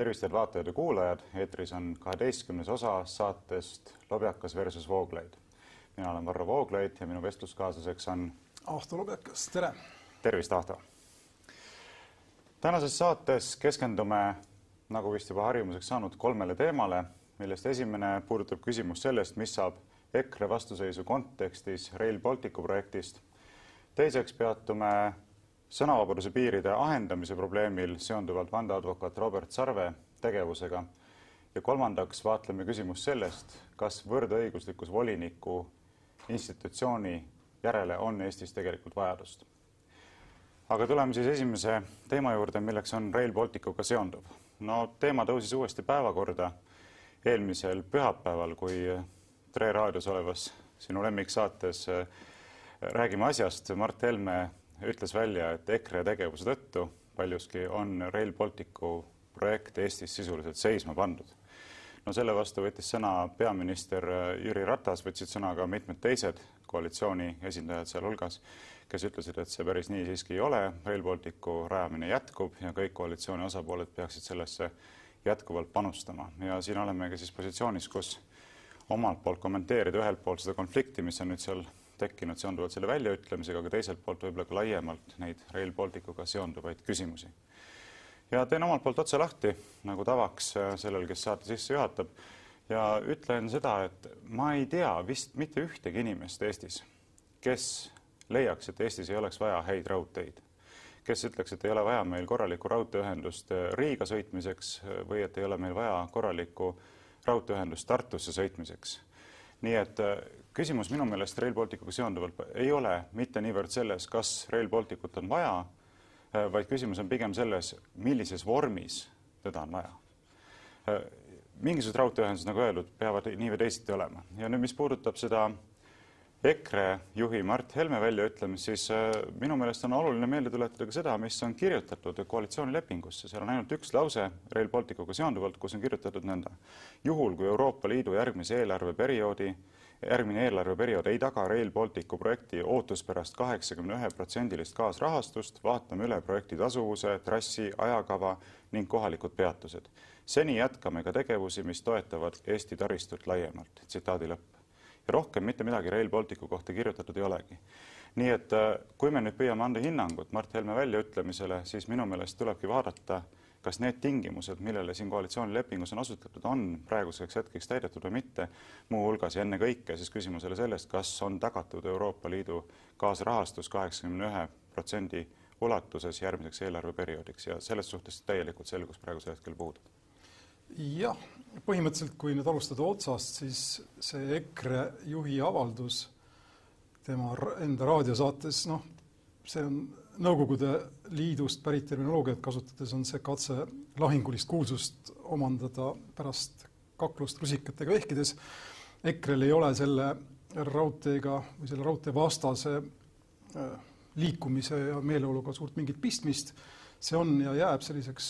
tervist, head vaatajad ja kuulajad, eetris on kaheteistkümnes osa saatest Lobjakas versus Vooglaid. mina olen Varro Vooglaid ja minu vestluskaaslaseks on Ahto Lobjakas, tere! tervist, Ahto! tänases saates keskendume, nagu vist juba harjumuseks saanud, kolmele teemale, millest esimene puudutab küsimust sellest, mis saab EKRE vastuseisu kontekstis Rail Balticu projektist. teiseks peatume sõnavabaduse piiride ahendamise probleemil seonduvalt vandeadvokaat Robert Sarve tegevusega. ja kolmandaks vaatleme küsimust sellest, kas võrdõiguslikkuse voliniku institutsiooni järele on Eestis tegelikult vajadust. aga tuleme siis esimese teema juurde, milleks on Rail Balticuga seonduv. no teema tõusis uuesti päevakorda eelmisel pühapäeval, kui Tre raadios olevas sinu lemmiksaates Räägime asjast Mart Helme ütles välja, et EKRE tegevuse tõttu paljuski on Rail Balticu projekt Eestis sisuliselt seisma pandud. no selle vastu võttis sõna peaminister Jüri Ratas, võtsid sõna ka mitmed teised koalitsiooni esindajad sealhulgas, kes ütlesid, et see päris nii siiski ei ole, Rail Balticu rajamine jätkub ja kõik koalitsiooni osapooled peaksid sellesse jätkuvalt panustama ja siin olemegi siis positsioonis, kus omalt poolt kommenteerida ühelt poolt seda konflikti, mis on nüüd seal tekkinud seonduvalt selle väljaütlemisega, aga teiselt poolt võib-olla ka laiemalt neid Rail Balticuga seonduvaid küsimusi. ja teen omalt poolt otse lahti, nagu tavaks sellel, kes saate sisse juhatab ja ütlen seda, et ma ei tea vist mitte ühtegi inimest Eestis, kes leiaks, et Eestis ei oleks vaja häid raudteid kes ütleks, et ei ole vaja meil korralikku raudteeühendust Riiga sõitmiseks või et ei ole meil vaja korralikku raudteeühendust Tartusse sõitmiseks. nii et küsimus minu meelest Rail Balticuga seonduvalt ei ole mitte niivõrd selles, kas Rail Balticut on vaja, vaid küsimus on pigem selles, millises vormis teda on vaja. mingisugused raudteeühendused, nagu öeldud, peavad nii või teisiti olema ja nüüd, mis puudutab seda EKRE juhi Mart Helme väljaütlemist, siis minu meelest on oluline meelde tuletada ka seda, mis on kirjutatud koalitsioonilepingusse, seal on ainult üks lause Rail Balticuga seonduvalt, kus on kirjutatud nõnda. juhul, kui Euroopa Liidu järgmise eelarveperioodi järgmine eelarveperiood ei taga Rail Balticu projekti ootuspärast kaheksakümne ühe protsendilist kaasrahastust, vaatame üle projekti tasuvuse, trassi, ajakava ning kohalikud peatused. seni jätkame ka tegevusi, mis toetavad Eesti taristut laiemalt. tsitaadi lõpp. ja rohkem mitte midagi Rail Balticu kohta kirjutatud ei olegi. nii et kui me nüüd püüame anda hinnangut Mart Helme väljaütlemisele, siis minu meelest tulebki vaadata kas need tingimused, millele siin koalitsioonilepingus on asutatud, on praeguseks hetkeks täidetud või mitte, muuhulgas ja ennekõike siis küsimusele sellest, kas on tagatud Euroopa Liidu kaasrahastus kaheksakümne ühe protsendi ulatuses järgmiseks eelarveperioodiks ja selles suhtes täielikult selgus praegusel hetkel puudub. jah, põhimõtteliselt, kui nüüd alustada otsast, siis see EKRE juhi avaldus tema enda raadiosaates, noh, see on Nõukogude Liidust pärit terminoloogiat kasutades on see katse lahingulist kuulsust omandada pärast kaklust rusikatega vehkides. EKRE-l ei ole selle raudteega või selle raudtee vastase liikumise ja meeleoluga suurt mingit pistmist. see on ja jääb selliseks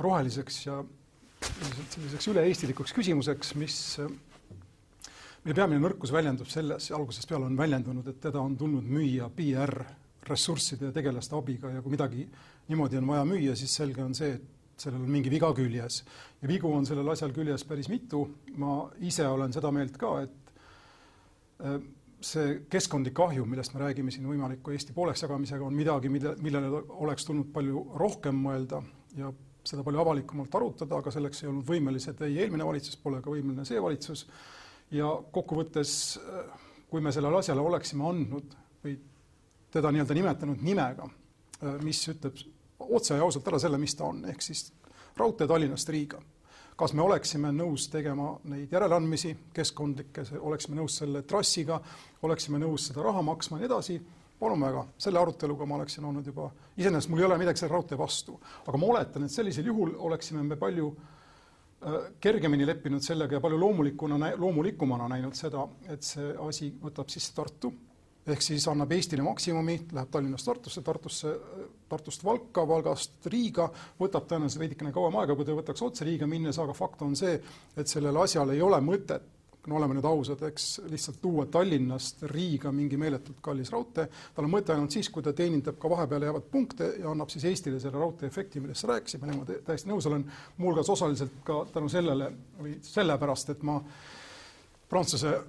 roheliseks ja selliseks üle-eestilikuks küsimuseks, mis meie peamine nõrkus väljendub selles, algusest peale on väljendunud, et teda on tulnud müüa PR ressursside ja tegelaste abiga ja kui midagi niimoodi on vaja müüa, siis selge on see, et sellel on mingi viga küljes. ja vigu on sellel asjal küljes päris mitu, ma ise olen seda meelt ka, et äh, see keskkondlik kahju, millest me räägime siin võimaliku Eesti pooleks jagamisega, on midagi, mille, millele oleks tulnud palju rohkem mõelda ja seda palju avalikumalt arutada, aga selleks ei olnud võimelised ei eelmine valitsus, pole ka võimeline see valitsus. ja kokkuvõttes, äh, kui me sellele asjale oleksime andnud või teda nii-öelda nimetanud nimega, mis ütleb otse ja ausalt ära selle, mis ta on, ehk siis raudtee Tallinnast Riiga. kas me oleksime nõus tegema neid järeleandmisi keskkondlikke, oleksime nõus selle trassiga, oleksime nõus seda raha maksma ja nii edasi, palun väga, selle aruteluga ma oleksin olnud juba, iseenesest mul ei ole midagi selle raudtee vastu, aga ma oletan, et sellisel juhul oleksime me palju kergemini leppinud sellega ja palju loomulikuna, loomulikumana näinud seda, et see asi võtab sisse Tartu ehk siis annab Eestile maksimumi, läheb Tallinnast Tartusse, Tartusse, Tartust Valka, Valgast Riiga, võtab tõenäoliselt veidikene kauem aega, kui ta võtaks otse Riiga minnes, aga fakt on see, et sellel asjal ei ole mõtet no oleme nüüd ausad, eks lihtsalt tuua Tallinnast Riiga mingi meeletult kallis raudtee, tal on mõte ainult siis, kui ta teenindab ka vahepeale jäävad punkte ja annab siis Eestile selle raudtee efekti, millest millega ma täiesti nõus olen, muuhulgas osaliselt ka tänu sellele või sellepärast, et ma Prantsuse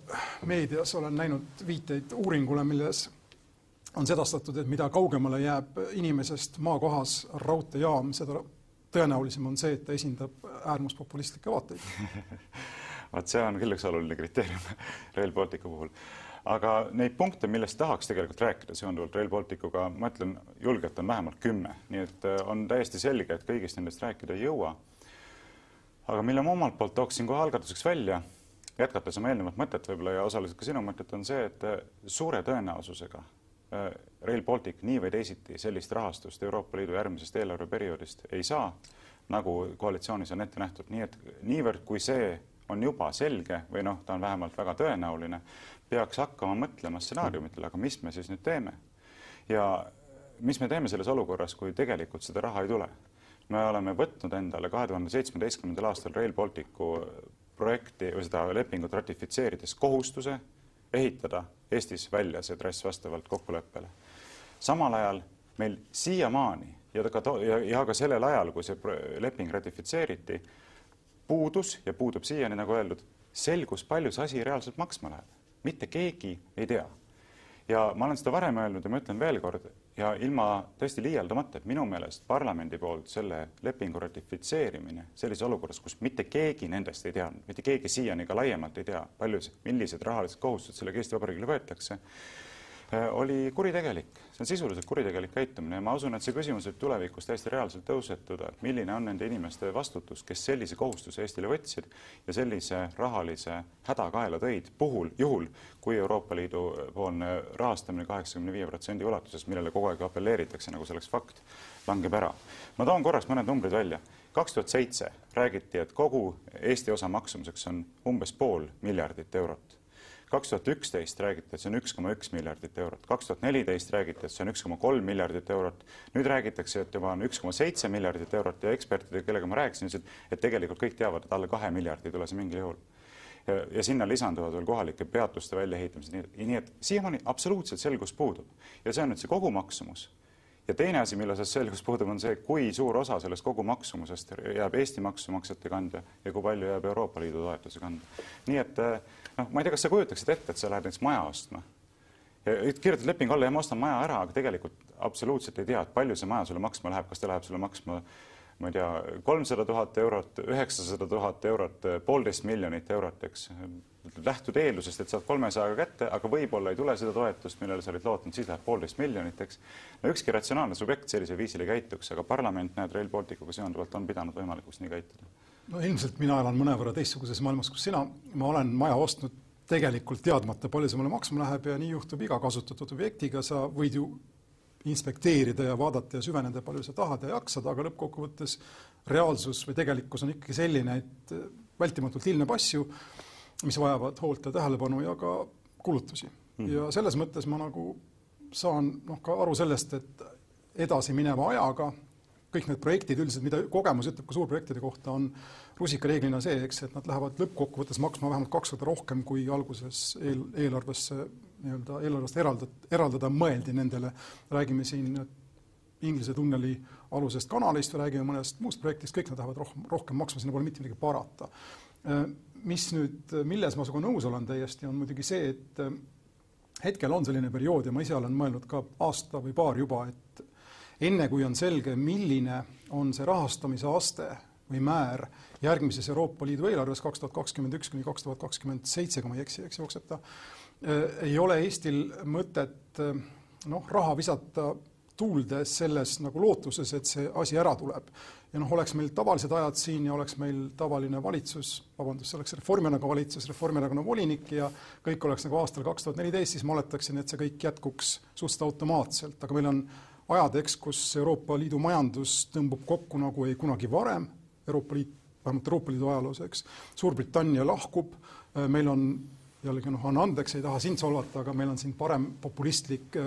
meedias olen näinud viiteid uuringule, milles on sedastatud, et mida kaugemale jääb inimesest maakohas raudteejaam, seda tõenäolisem on see, et ta esindab äärmuspopulistlikke vaateid vot see on küll üks oluline kriteerium Rail Balticu puhul. aga neid punkte, millest tahaks tegelikult rääkida seonduvalt Rail Balticuga, ma ütlen julgelt, on vähemalt kümme, nii et äh, on täiesti selge, et kõigist nendest rääkida ei jõua. aga mille ma omalt poolt tooksin kohe algatuseks välja, jätkates oma eelnevat mõtet võib-olla ja osaliselt ka sinu mõtet, on see, et äh, suure tõenäosusega äh, Rail Baltic nii või teisiti sellist rahastust Euroopa Liidu järgmisest eelarveperioodist ei saa, nagu koalitsioonis on ette nähtud, nii et niivõrd, kui see on juba selge või noh, ta on vähemalt väga tõenäoline, peaks hakkama mõtlema stsenaariumitele, aga mis me siis nüüd teeme? ja mis me teeme selles olukorras, kui tegelikult seda raha ei tule? me oleme võtnud endale kahe tuhande seitsmeteistkümnendal aastal Rail Balticu projekti või seda lepingut ratifitseerides kohustuse ehitada Eestis välja see trass vastavalt kokkuleppele. samal ajal meil siiamaani ja ka, ja, ja ka sellel ajal, kui see leping ratifitseeriti, puudus ja puudub siiani, nagu öeldud, selgus, palju see asi reaalselt maksma läheb. mitte keegi ei tea. ja ma olen seda varem öelnud ja ma ütlen veel kord ja ilma tõesti liialdamata, et minu meelest parlamendi poolt selle lepingu ratifitseerimine sellises olukorras, kus mitte keegi nendest ei teadnud, mitte keegi siiani ka laiemalt ei tea, palju, millised rahalised kohustused sellega Eesti Vabariigile võetakse oli kuritegelik, see on sisuliselt kuritegelik käitumine ja ma usun, et see küsimus võib tulevikus täiesti reaalselt tõusetuda, et milline on nende inimeste vastutus, kes sellise kohustuse Eestile võtsid ja sellise rahalise häda kaela tõid, puhul, juhul, kui Euroopa Liidu poolne rahastamine kaheksakümne viie protsendi ulatuses, millele kogu aeg apelleeritakse, nagu see oleks fakt, langeb ära. ma toon korraks mõned numbrid välja. kaks tuhat seitse räägiti, et kogu Eesti osa maksumuseks on umbes pool miljardit eurot kaks tuhat üksteist räägiti, et see on üks koma üks miljardit eurot, kaks tuhat neliteist räägiti, et see on üks koma kolm miljardit eurot, nüüd räägitakse, et juba on üks koma seitse miljardit eurot ja ekspertidega, kellega ma rääkisin, ütlesid, et tegelikult kõik teavad, et alla kahe miljardi ei tule see mingil juhul. ja, sinna lisanduvad veel kohalike peatuste väljaehitamised, nii et siiamaani absoluutselt selgus puudub. Ja see on nüüd see kogumaksumus ja teine asi, mille osas selgus puudub, on see, kui suur osa sellest kogu maksumusest jääb Eesti maksumaksjate kanda ja kui palju jääb Euroopa Liidu toetuse kanda. nii et noh, ma ei tea, kas sa kujutaksid ette, et sa lähed näiteks maja ostma ja kirjutad lepingu alla ja ma ostan maja ära, aga tegelikult absoluutselt ei tea, et palju see maja sulle maksma läheb, kas ta läheb sulle maksma ma ei tea, kolmsada tuhat eurot, üheksasada tuhat eurot, poolteist miljonit eurot, eks lähtud eeldusest, et saad kolmesajaga kätte, aga võib-olla ei tule seda toetust, millele sa olid lootnud, siis läheb poolteist miljonit, eks. no ükski ratsionaalne subjekt sellisel viisil ei käituks, aga parlament, näed, Rail Balticuga seonduvalt on pidanud võimalikuks nii käituda. no ilmselt mina elan mõnevõrra teistsuguses maailmas kui sina, ma olen maja ostnud tegelikult teadmata, palju see mulle maksma läheb ja nii juhtub iga kasutatud objektiga, sa võid ju inspekteerida ja vaadata ja süveneda, palju sa tahad ja jaksad, aga lõppkokkuvõttes reaalsus või tegelikkus on ikkagi selline, et vältimatult ilmneb asju, mis vajavad hoolt ja tähelepanu ja ka kulutusi mm. -hmm. ja selles mõttes ma nagu saan noh, ka aru sellest, et edasimineva ajaga kõik need projektid üldiselt, mida kogemus ütleb ka suurprojektide kohta, on rusikareeglina see, eks, et nad lähevad lõppkokkuvõttes maksma vähemalt kaks korda rohkem, kui alguses eel, eelarvesse nii-öelda eelarvest eraldada, eraldada mõeldi nendele. räägime siin Inglise tunneli alusest kanalist või räägime mõnest muust projektist, kõik nad lähevad rohkem, rohkem maksma, sinna pole mitte midagi parata mis nüüd, milles ma sinuga nõus olen täiesti, on muidugi see, et äh, hetkel on selline periood ja ma ise olen mõelnud ka aasta või paar juba, et enne kui on selge, milline on see rahastamise aste või määr järgmises Euroopa Liidu eelarves kaks tuhat kakskümmend üks kuni kaks tuhat kakskümmend seitse, kui ma ei eksi, eks jookseb ta, äh, ei ole Eestil mõtet äh, noh, raha visata tuulde selles nagu lootuses, et see asi ära tuleb. Ja noh, oleks meil tavalised ajad siin ja oleks meil tavaline valitsus, vabandust, see oleks Reformierakonna valitsus, Reformierakonna volinik ja kõik oleks nagu aastal kaks tuhat neliteist, siis ma oletaksin, et see kõik jätkuks suhteliselt automaatselt, aga meil on ajad, eks, kus Euroopa Liidu majandus tõmbub kokku nagu ei kunagi varem, Euroopa Liit, vähemalt Euroopa Liidu ajaloos, eks, Suurbritannia lahkub, meil on jällegi noh, anna andeks, ei taha sind solvata, aga meil on siin parem populistlik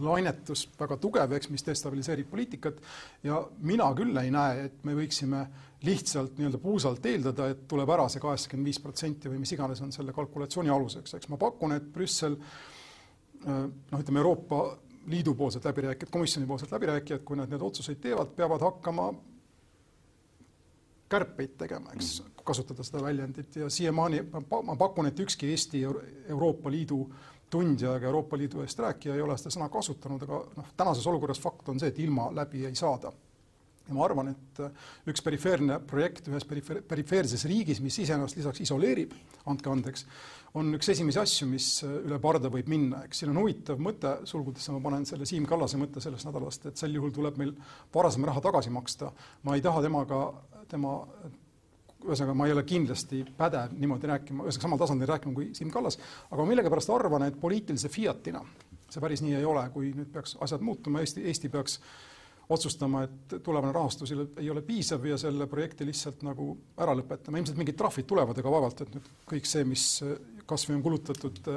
lainetus väga tugev, eks, mis destabiliseerib poliitikat. Ja mina küll ei näe, et me võiksime lihtsalt nii-öelda puusalt eeldada, et tuleb ära see kaheksakümmend viis protsenti või mis iganes on selle kalkulatsiooni aluseks, eks ma pakun, et Brüssel noh, ütleme Euroopa Liidu poolsed läbirääkijad, komisjoni poolsed läbirääkijad, kui nad need otsuseid teevad, peavad hakkama kärpeid tegema, eks, mm. kasutada seda väljendit ja siiamaani ma pakun, et ükski Eesti Euroopa Liidu tundja ega Euroopa Liidu eest rääkija ei ole seda sõna kasutanud, aga noh, tänases olukorras fakt on see, et ilma läbi ei saada. ja ma arvan, et üks perifeerne projekt ühes perifeer-, perifeerses riigis, mis iseennast lisaks isoleerib, andke andeks, on üks esimesi asju, mis üle parda võib minna, eks siin on huvitav mõte, sulgudesse ma panen selle Siim Kallase mõtte sellest nädalast, et sel juhul tuleb meil varasem raha tagasi maksta. ma ei taha temaga, tema ühesõnaga, ma ei ole kindlasti pädev niimoodi rääkima, ühesõnaga samal tasandil rääkima kui Siim Kallas, aga millegipärast arvan, et poliitilise fiatina see päris nii ei ole, kui nüüd peaks asjad muutuma, Eesti, Eesti peaks otsustama, et tulevane rahastus ei ole piisav ja selle projekti lihtsalt nagu ära lõpetama, ilmselt mingid trahvid tulevad, aga vaevalt, et nüüd kõik see, mis kas või on kulutatud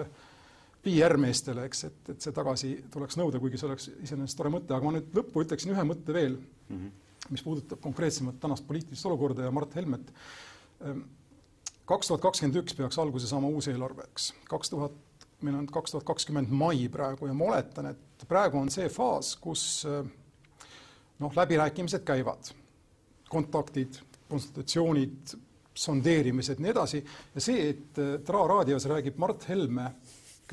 PR-meestele, eks, et, et see tagasi tuleks nõuda, kuigi see oleks iseenesest tore mõte, aga ma nüüd lõppu ütleksin ühe mõtte veel mm. -hmm mis puudutab konkreetsemalt tänast poliitilist olukorda ja Mart Helmet. Ehm, kaks tuhat kakskümmend üks peaks alguse saama uus eelarve, eks, kaks tuhat, meil on kaks tuhat kakskümmend mai praegu ja ma oletan, et praegu on see faas, kus ehm, noh, läbirääkimised käivad, kontaktid, konsultatsioonid, sondeerimised, nii edasi. Ja see, et Tra raadios räägib Mart Helme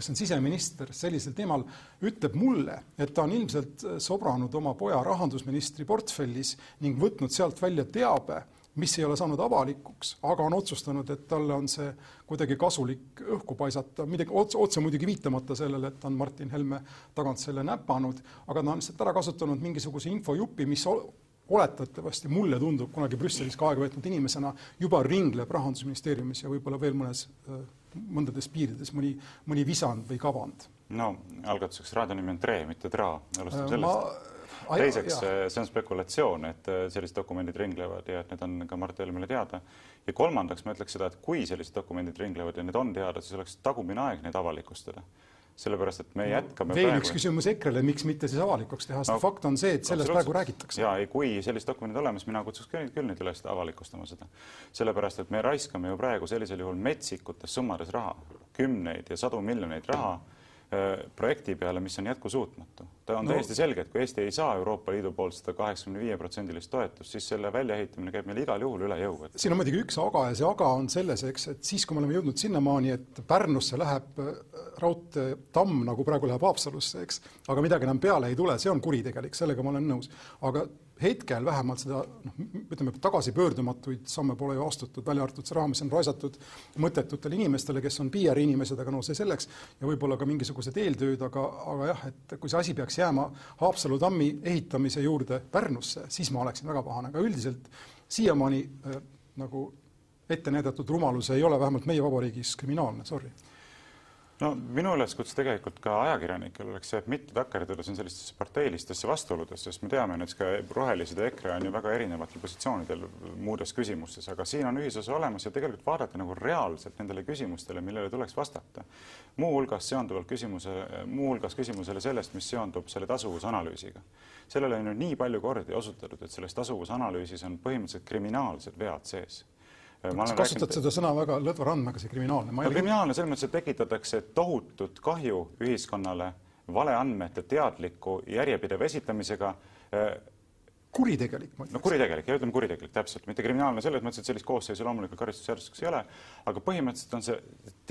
kes on siseminister sellisel teemal, ütleb mulle, et ta on ilmselt sobranud oma poja rahandusministri portfellis ning võtnud sealt välja teabe, mis ei ole saanud avalikuks, aga on otsustanud, et talle on see kuidagi kasulik õhku paisata, midagi otse, otse muidugi viitamata sellele, et on Martin Helme tagant selle näpanud, aga ta on lihtsalt ära kasutanud mingisuguse infojupi, mis oletatavasti mulle tundub kunagi Brüsselis ka aega võtnud inimesena juba ringleb Rahandusministeeriumis ja võib-olla veel mõnes mõndades piirides mõni, mõni visand või kavand. no algatuseks raadio nimi on Tre, mitte Tra, alustame äh, sellest. ma... teiseks, äh, see on spekulatsioon, et äh, sellised dokumendid ringlevad ja et need on ka Mart Helmele teada. ja kolmandaks ma ütleks seda, et kui sellised dokumendid ringlevad ja need on teada, siis oleks tagumine aeg neid avalikustada sellepärast et me jätkame veel praegu... üks küsimus EKRE-le, miks mitte siis avalikuks teha, sest no, fakt on see, et sellest praegu räägitakse. ja ei, kui sellised dokumendid olemas, mina kutsuks küll, küll neid üles avalikustama seda. sellepärast, et me raiskame ju praegu sellisel juhul metsikutes summades raha, kümneid ja sadu miljoneid raha mm projekti peale, mis on jätkusuutmatu. ta on no. täiesti selge, et kui Eesti ei saa Euroopa Liidu poolt seda kaheksakümne viie protsendilist toetust, siis selle väljaehitamine käib meil igal juhul üle jõu et.... siin on muidugi üks aga ja see aga on selles, eks, et siis, kui me oleme jõudnud sinnamaani, et Pärnusse läheb äh, raudteetamm, nagu praegu läheb Haapsalusse, eks, aga midagi enam peale ei tule, see on kuritegelik, sellega ma olen nõus. aga hetkel vähemalt seda noh, ütleme tagasipöördumatuid samme pole ju astutud, välja arvatud see raha, mis on raisatud mõttetutele inimestele, kes on PR inimesed, aga no see selleks. Ja võib-olla ka mingisugused eeltööd, aga, aga jah, et kui see asi peaks jääma Haapsalu tammi ehitamise juurde Pärnusse, siis ma oleksin väga pahane, aga üldiselt siiamaani äh, nagu ette näidatud rumalus ei ole vähemalt meie vabariigis kriminaalne, sorry no minu üleskutse tegelikult ka ajakirjanikele oleks see, et mitte takerduda siin sellistesse parteilistesse vastuoludesse, sest me teame näiteks ka rohelised ja EKRE on ju väga erinevatel positsioonidel muudes küsimustes, aga siin on ühisosa olemas ja tegelikult vaadata nagu reaalselt nendele küsimustele, millele tuleks vastata. muuhulgas seonduvalt küsimuse, muuhulgas küsimusele sellest, mis seondub selle tasuvusanalüüsiga. sellele on ju nii palju kordi osutatud, et selles tasuvusanalüüsis on põhimõtteliselt kriminaalsed vead sees sa kasutad rääkinud... seda sõna väga lõdva randmega, see kriminaalne. no kriminaalne selles mõttes, et tekitatakse tohutut kahju ühiskonnale valeandmete teadliku järjepideva esitamisega kuritegelik, ütleks. no kuritegelik, ja ütleme kuritegelik, täpselt, mitte kriminaalne selles mõttes, et sellist koosseisu loomulikult karistusseadustikus ei ole, aga põhimõtteliselt on see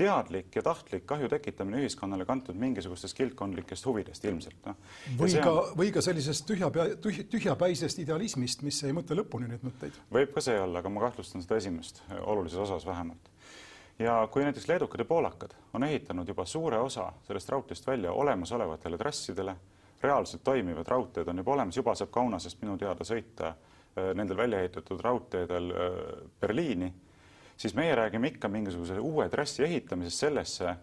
teadlik ja tahtlik kahju tekitamine ühiskonnale kantud mingisugustest kildkondlikest huvidest ilmselt, noh. või ka on..., või ka sellisest tühja pea, tühja, tühjapäisest idealismist, mis ei mõtle lõpuni neid mõtteid. võib ka see olla, aga ma kahtlustan seda esimest, olulises osas vähemalt ja kui näiteks leedukad ja poolakad on ehitanud juba suure osa sellest raudteest välja olemasolevatele trassidele reaalselt toimivad raudteed on juba olemas, juba saab Kaunasest minu teada sõita äh, nendel välja ehitatud raudteedel äh, Berliini, siis meie räägime ikka mingisuguse uue trassi ehitamisest sellesse äh,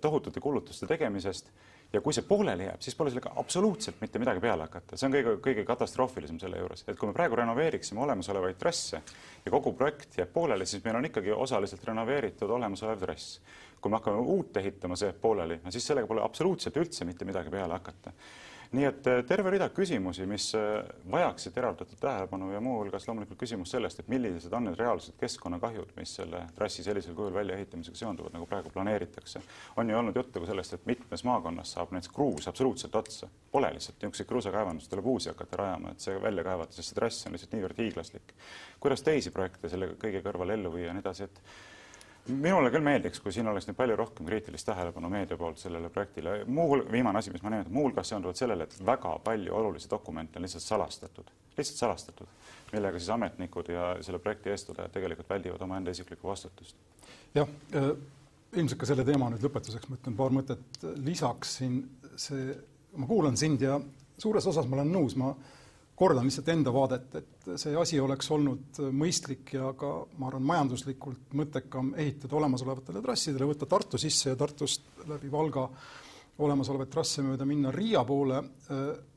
tohutute kulutuste tegemisest ja kui see pooleli jääb, siis pole sellega absoluutselt mitte midagi peale hakata, see on kõige, kõige katastroofilisem selle juures, et kui me praegu renoveeriksime olemasolevaid trasse ja kogu projekt jääb pooleli, siis meil on ikkagi osaliselt renoveeritud olemasolev trass kui me hakkame uut ehitama, see jääb pooleli, no siis sellega pole absoluutselt üldse mitte midagi peale hakata nii et äh, terve rida küsimusi, mis äh, vajaksid eraldatud tähelepanu ja muuhulgas loomulikult küsimus sellest, et millised on need reaalsed keskkonnakahjud, mis selle trassi sellisel kujul väljaehitamisega seonduvad, nagu praegu planeeritakse. on ju olnud juttu ka sellest, et mitmes maakonnas saab näiteks kruus absoluutselt otsa, pole lihtsalt niisuguseid kruusakaevandusi, tuleb uusi hakata rajama, et see välja kaevata, sest see trass on lihtsalt niivõrd hiiglaslik. kuidas teisi projekte selle kõige kõrval ellu viia ja nii edasi, et minule küll meeldiks, kui siin oleks nüüd palju rohkem kriitilist tähelepanu meedia poolt sellele projektile. muu, viimane asi, mis ma nimetan, muuhulgas seonduvalt sellele, et väga palju olulisi dokumente on lihtsalt salastatud, lihtsalt salastatud, millega siis ametnikud ja selle projekti eestvedajad tegelikult väldivad omaenda isiklikku vastutust. jah äh,, ilmselt ka selle teema nüüd lõpetuseks ma ütlen paar mõtet lisaks siin see, ma kuulan sind ja suures osas ma olen nõus, ma kordan lihtsalt enda vaadet, et see asi oleks olnud mõistlik ja ka ma arvan, majanduslikult mõttekam ehitada olemasolevatele trassidele, võtta Tartu sisse ja Tartust läbi Valga olemasolevaid trasse mööda minna Riia poole.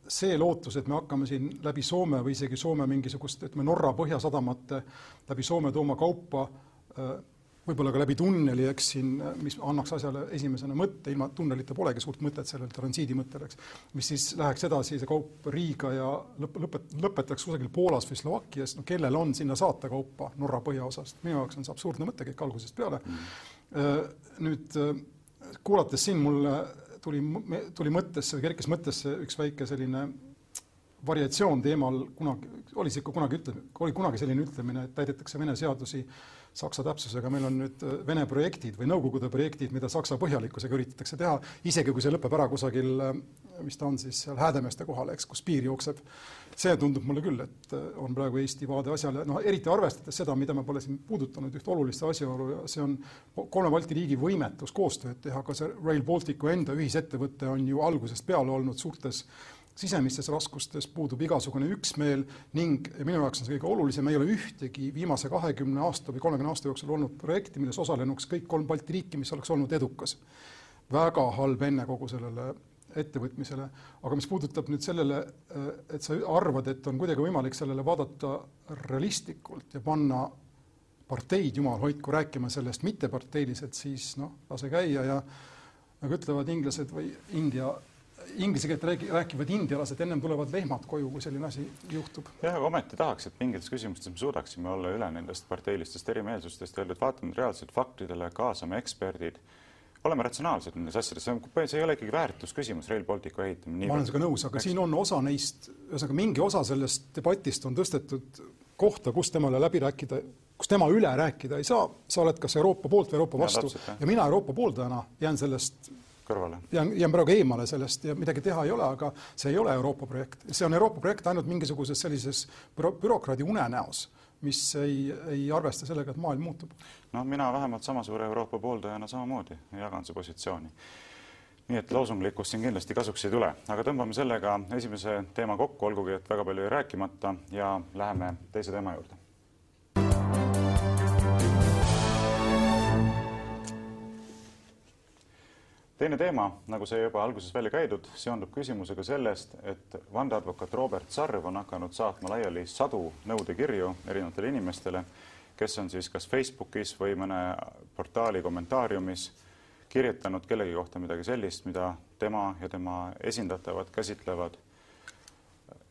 see lootus, et me hakkame siin läbi Soome või isegi Soome mingisugust, ütleme Norra põhjasadamate läbi Soome tooma kaupa võib-olla ka läbi tunneli, eks siin, mis annaks asjale esimesena mõtte, ilma tunnelita polegi suurt mõtet sellel transiidi mõttel, eks, mis siis läheks edasi, see kaup Riiga ja lõp-, lõpet-, lõpetaks kusagil Poolas või Slovakkias, no kellel on sinna saata kaupa Norra põhjaosast, minu jaoks on see absurdne mõte kõik algusest peale. Mm.. nüüd kuulates siin mulle tuli, tuli mõttesse, kerkis mõttesse üks väike selline variatsioon teemal kunagi, oli see ikka kunagi ütle-, oli kunagi selline ütlemine, et täidetakse Vene seadusi Saksa täpsusega, meil on nüüd äh, Vene projektid või Nõukogude projektid, mida Saksa põhjalikkusega üritatakse teha, isegi kui see lõpeb ära kusagil, äh, mis ta on siis seal Häädemeeste kohal, eks, kus piir jookseb. see tundub mulle küll, et äh, on praegu Eesti vaade asjale, noh eriti arvestades seda, mida me pole siin puudutanud, üht olulist asjaolu ja see on kolme Balti riigi võimetus koostööd teha, ka see Rail Balticu enda ühisettevõte on ju algusest peale olnud suurtes sisemistes raskustes puudub igasugune üksmeel ning minu jaoks on see kõige olulisem, ei ole ühtegi viimase kahekümne aasta või kolmekümne aasta jooksul olnud projekti, milles osalenuks kõik kolm Balti riiki, mis oleks olnud edukas. väga halb enne kogu sellele ettevõtmisele, aga mis puudutab nüüd sellele, et sa arvad, et on kuidagi võimalik sellele vaadata realistlikult ja panna parteid, jumal hoidku, rääkima sellest mitteparteiliselt, siis noh, lase käia ja nagu ütlevad inglased või India inglise keelt räägi, rääkivad indialased, ennem tulevad lehmad koju, kui selline asi juhtub. jah, aga ometi tahaks, et mingites küsimustes me suudaksime olla üle nendest parteilistest erimeelsustest, öelda, et vaatame reaalselt faktidele, kaasame eksperdid, oleme ratsionaalsed nendes asjades, see ei ole ikkagi väärtusküsimus, Rail Balticu ehitamine. ma olen sinuga nõus, aga Eks... siin on osa neist, ühesõnaga mingi osa sellest debatist on tõstetud kohta, kus temale läbi rääkida, kus tema üle rääkida ei saa, sa oled kas Euroopa poolt või Euroopa vastu ja, ja mina Euroopa pooldajana jään sellest kõrvale. jään, jään praegu eemale sellest ja midagi teha ei ole, aga see ei ole Euroopa projekt, see on Euroopa projekt ainult mingisuguses sellises büro, bürokraadi unenäos, mis ei, ei arvesta sellega, et maailm muutub. no mina vähemalt sama suure Euroopa pooldajana samamoodi jagan su positsiooni. nii et loosunglikkust siin kindlasti kasuks ei tule, aga tõmbame sellega esimese teema kokku, olgugi et väga palju jäi rääkimata ja läheme teise teema juurde teine teema, nagu sai juba alguses välja käidud, seondub küsimusega sellest, et vandeadvokaat Robert Sarv on hakanud saatma laiali sadu nõudekirju erinevatele inimestele, kes on siis kas Facebookis või mõne portaali kommentaariumis kirjutanud kellegi kohta midagi sellist, mida tema ja tema esindatavad käsitlevad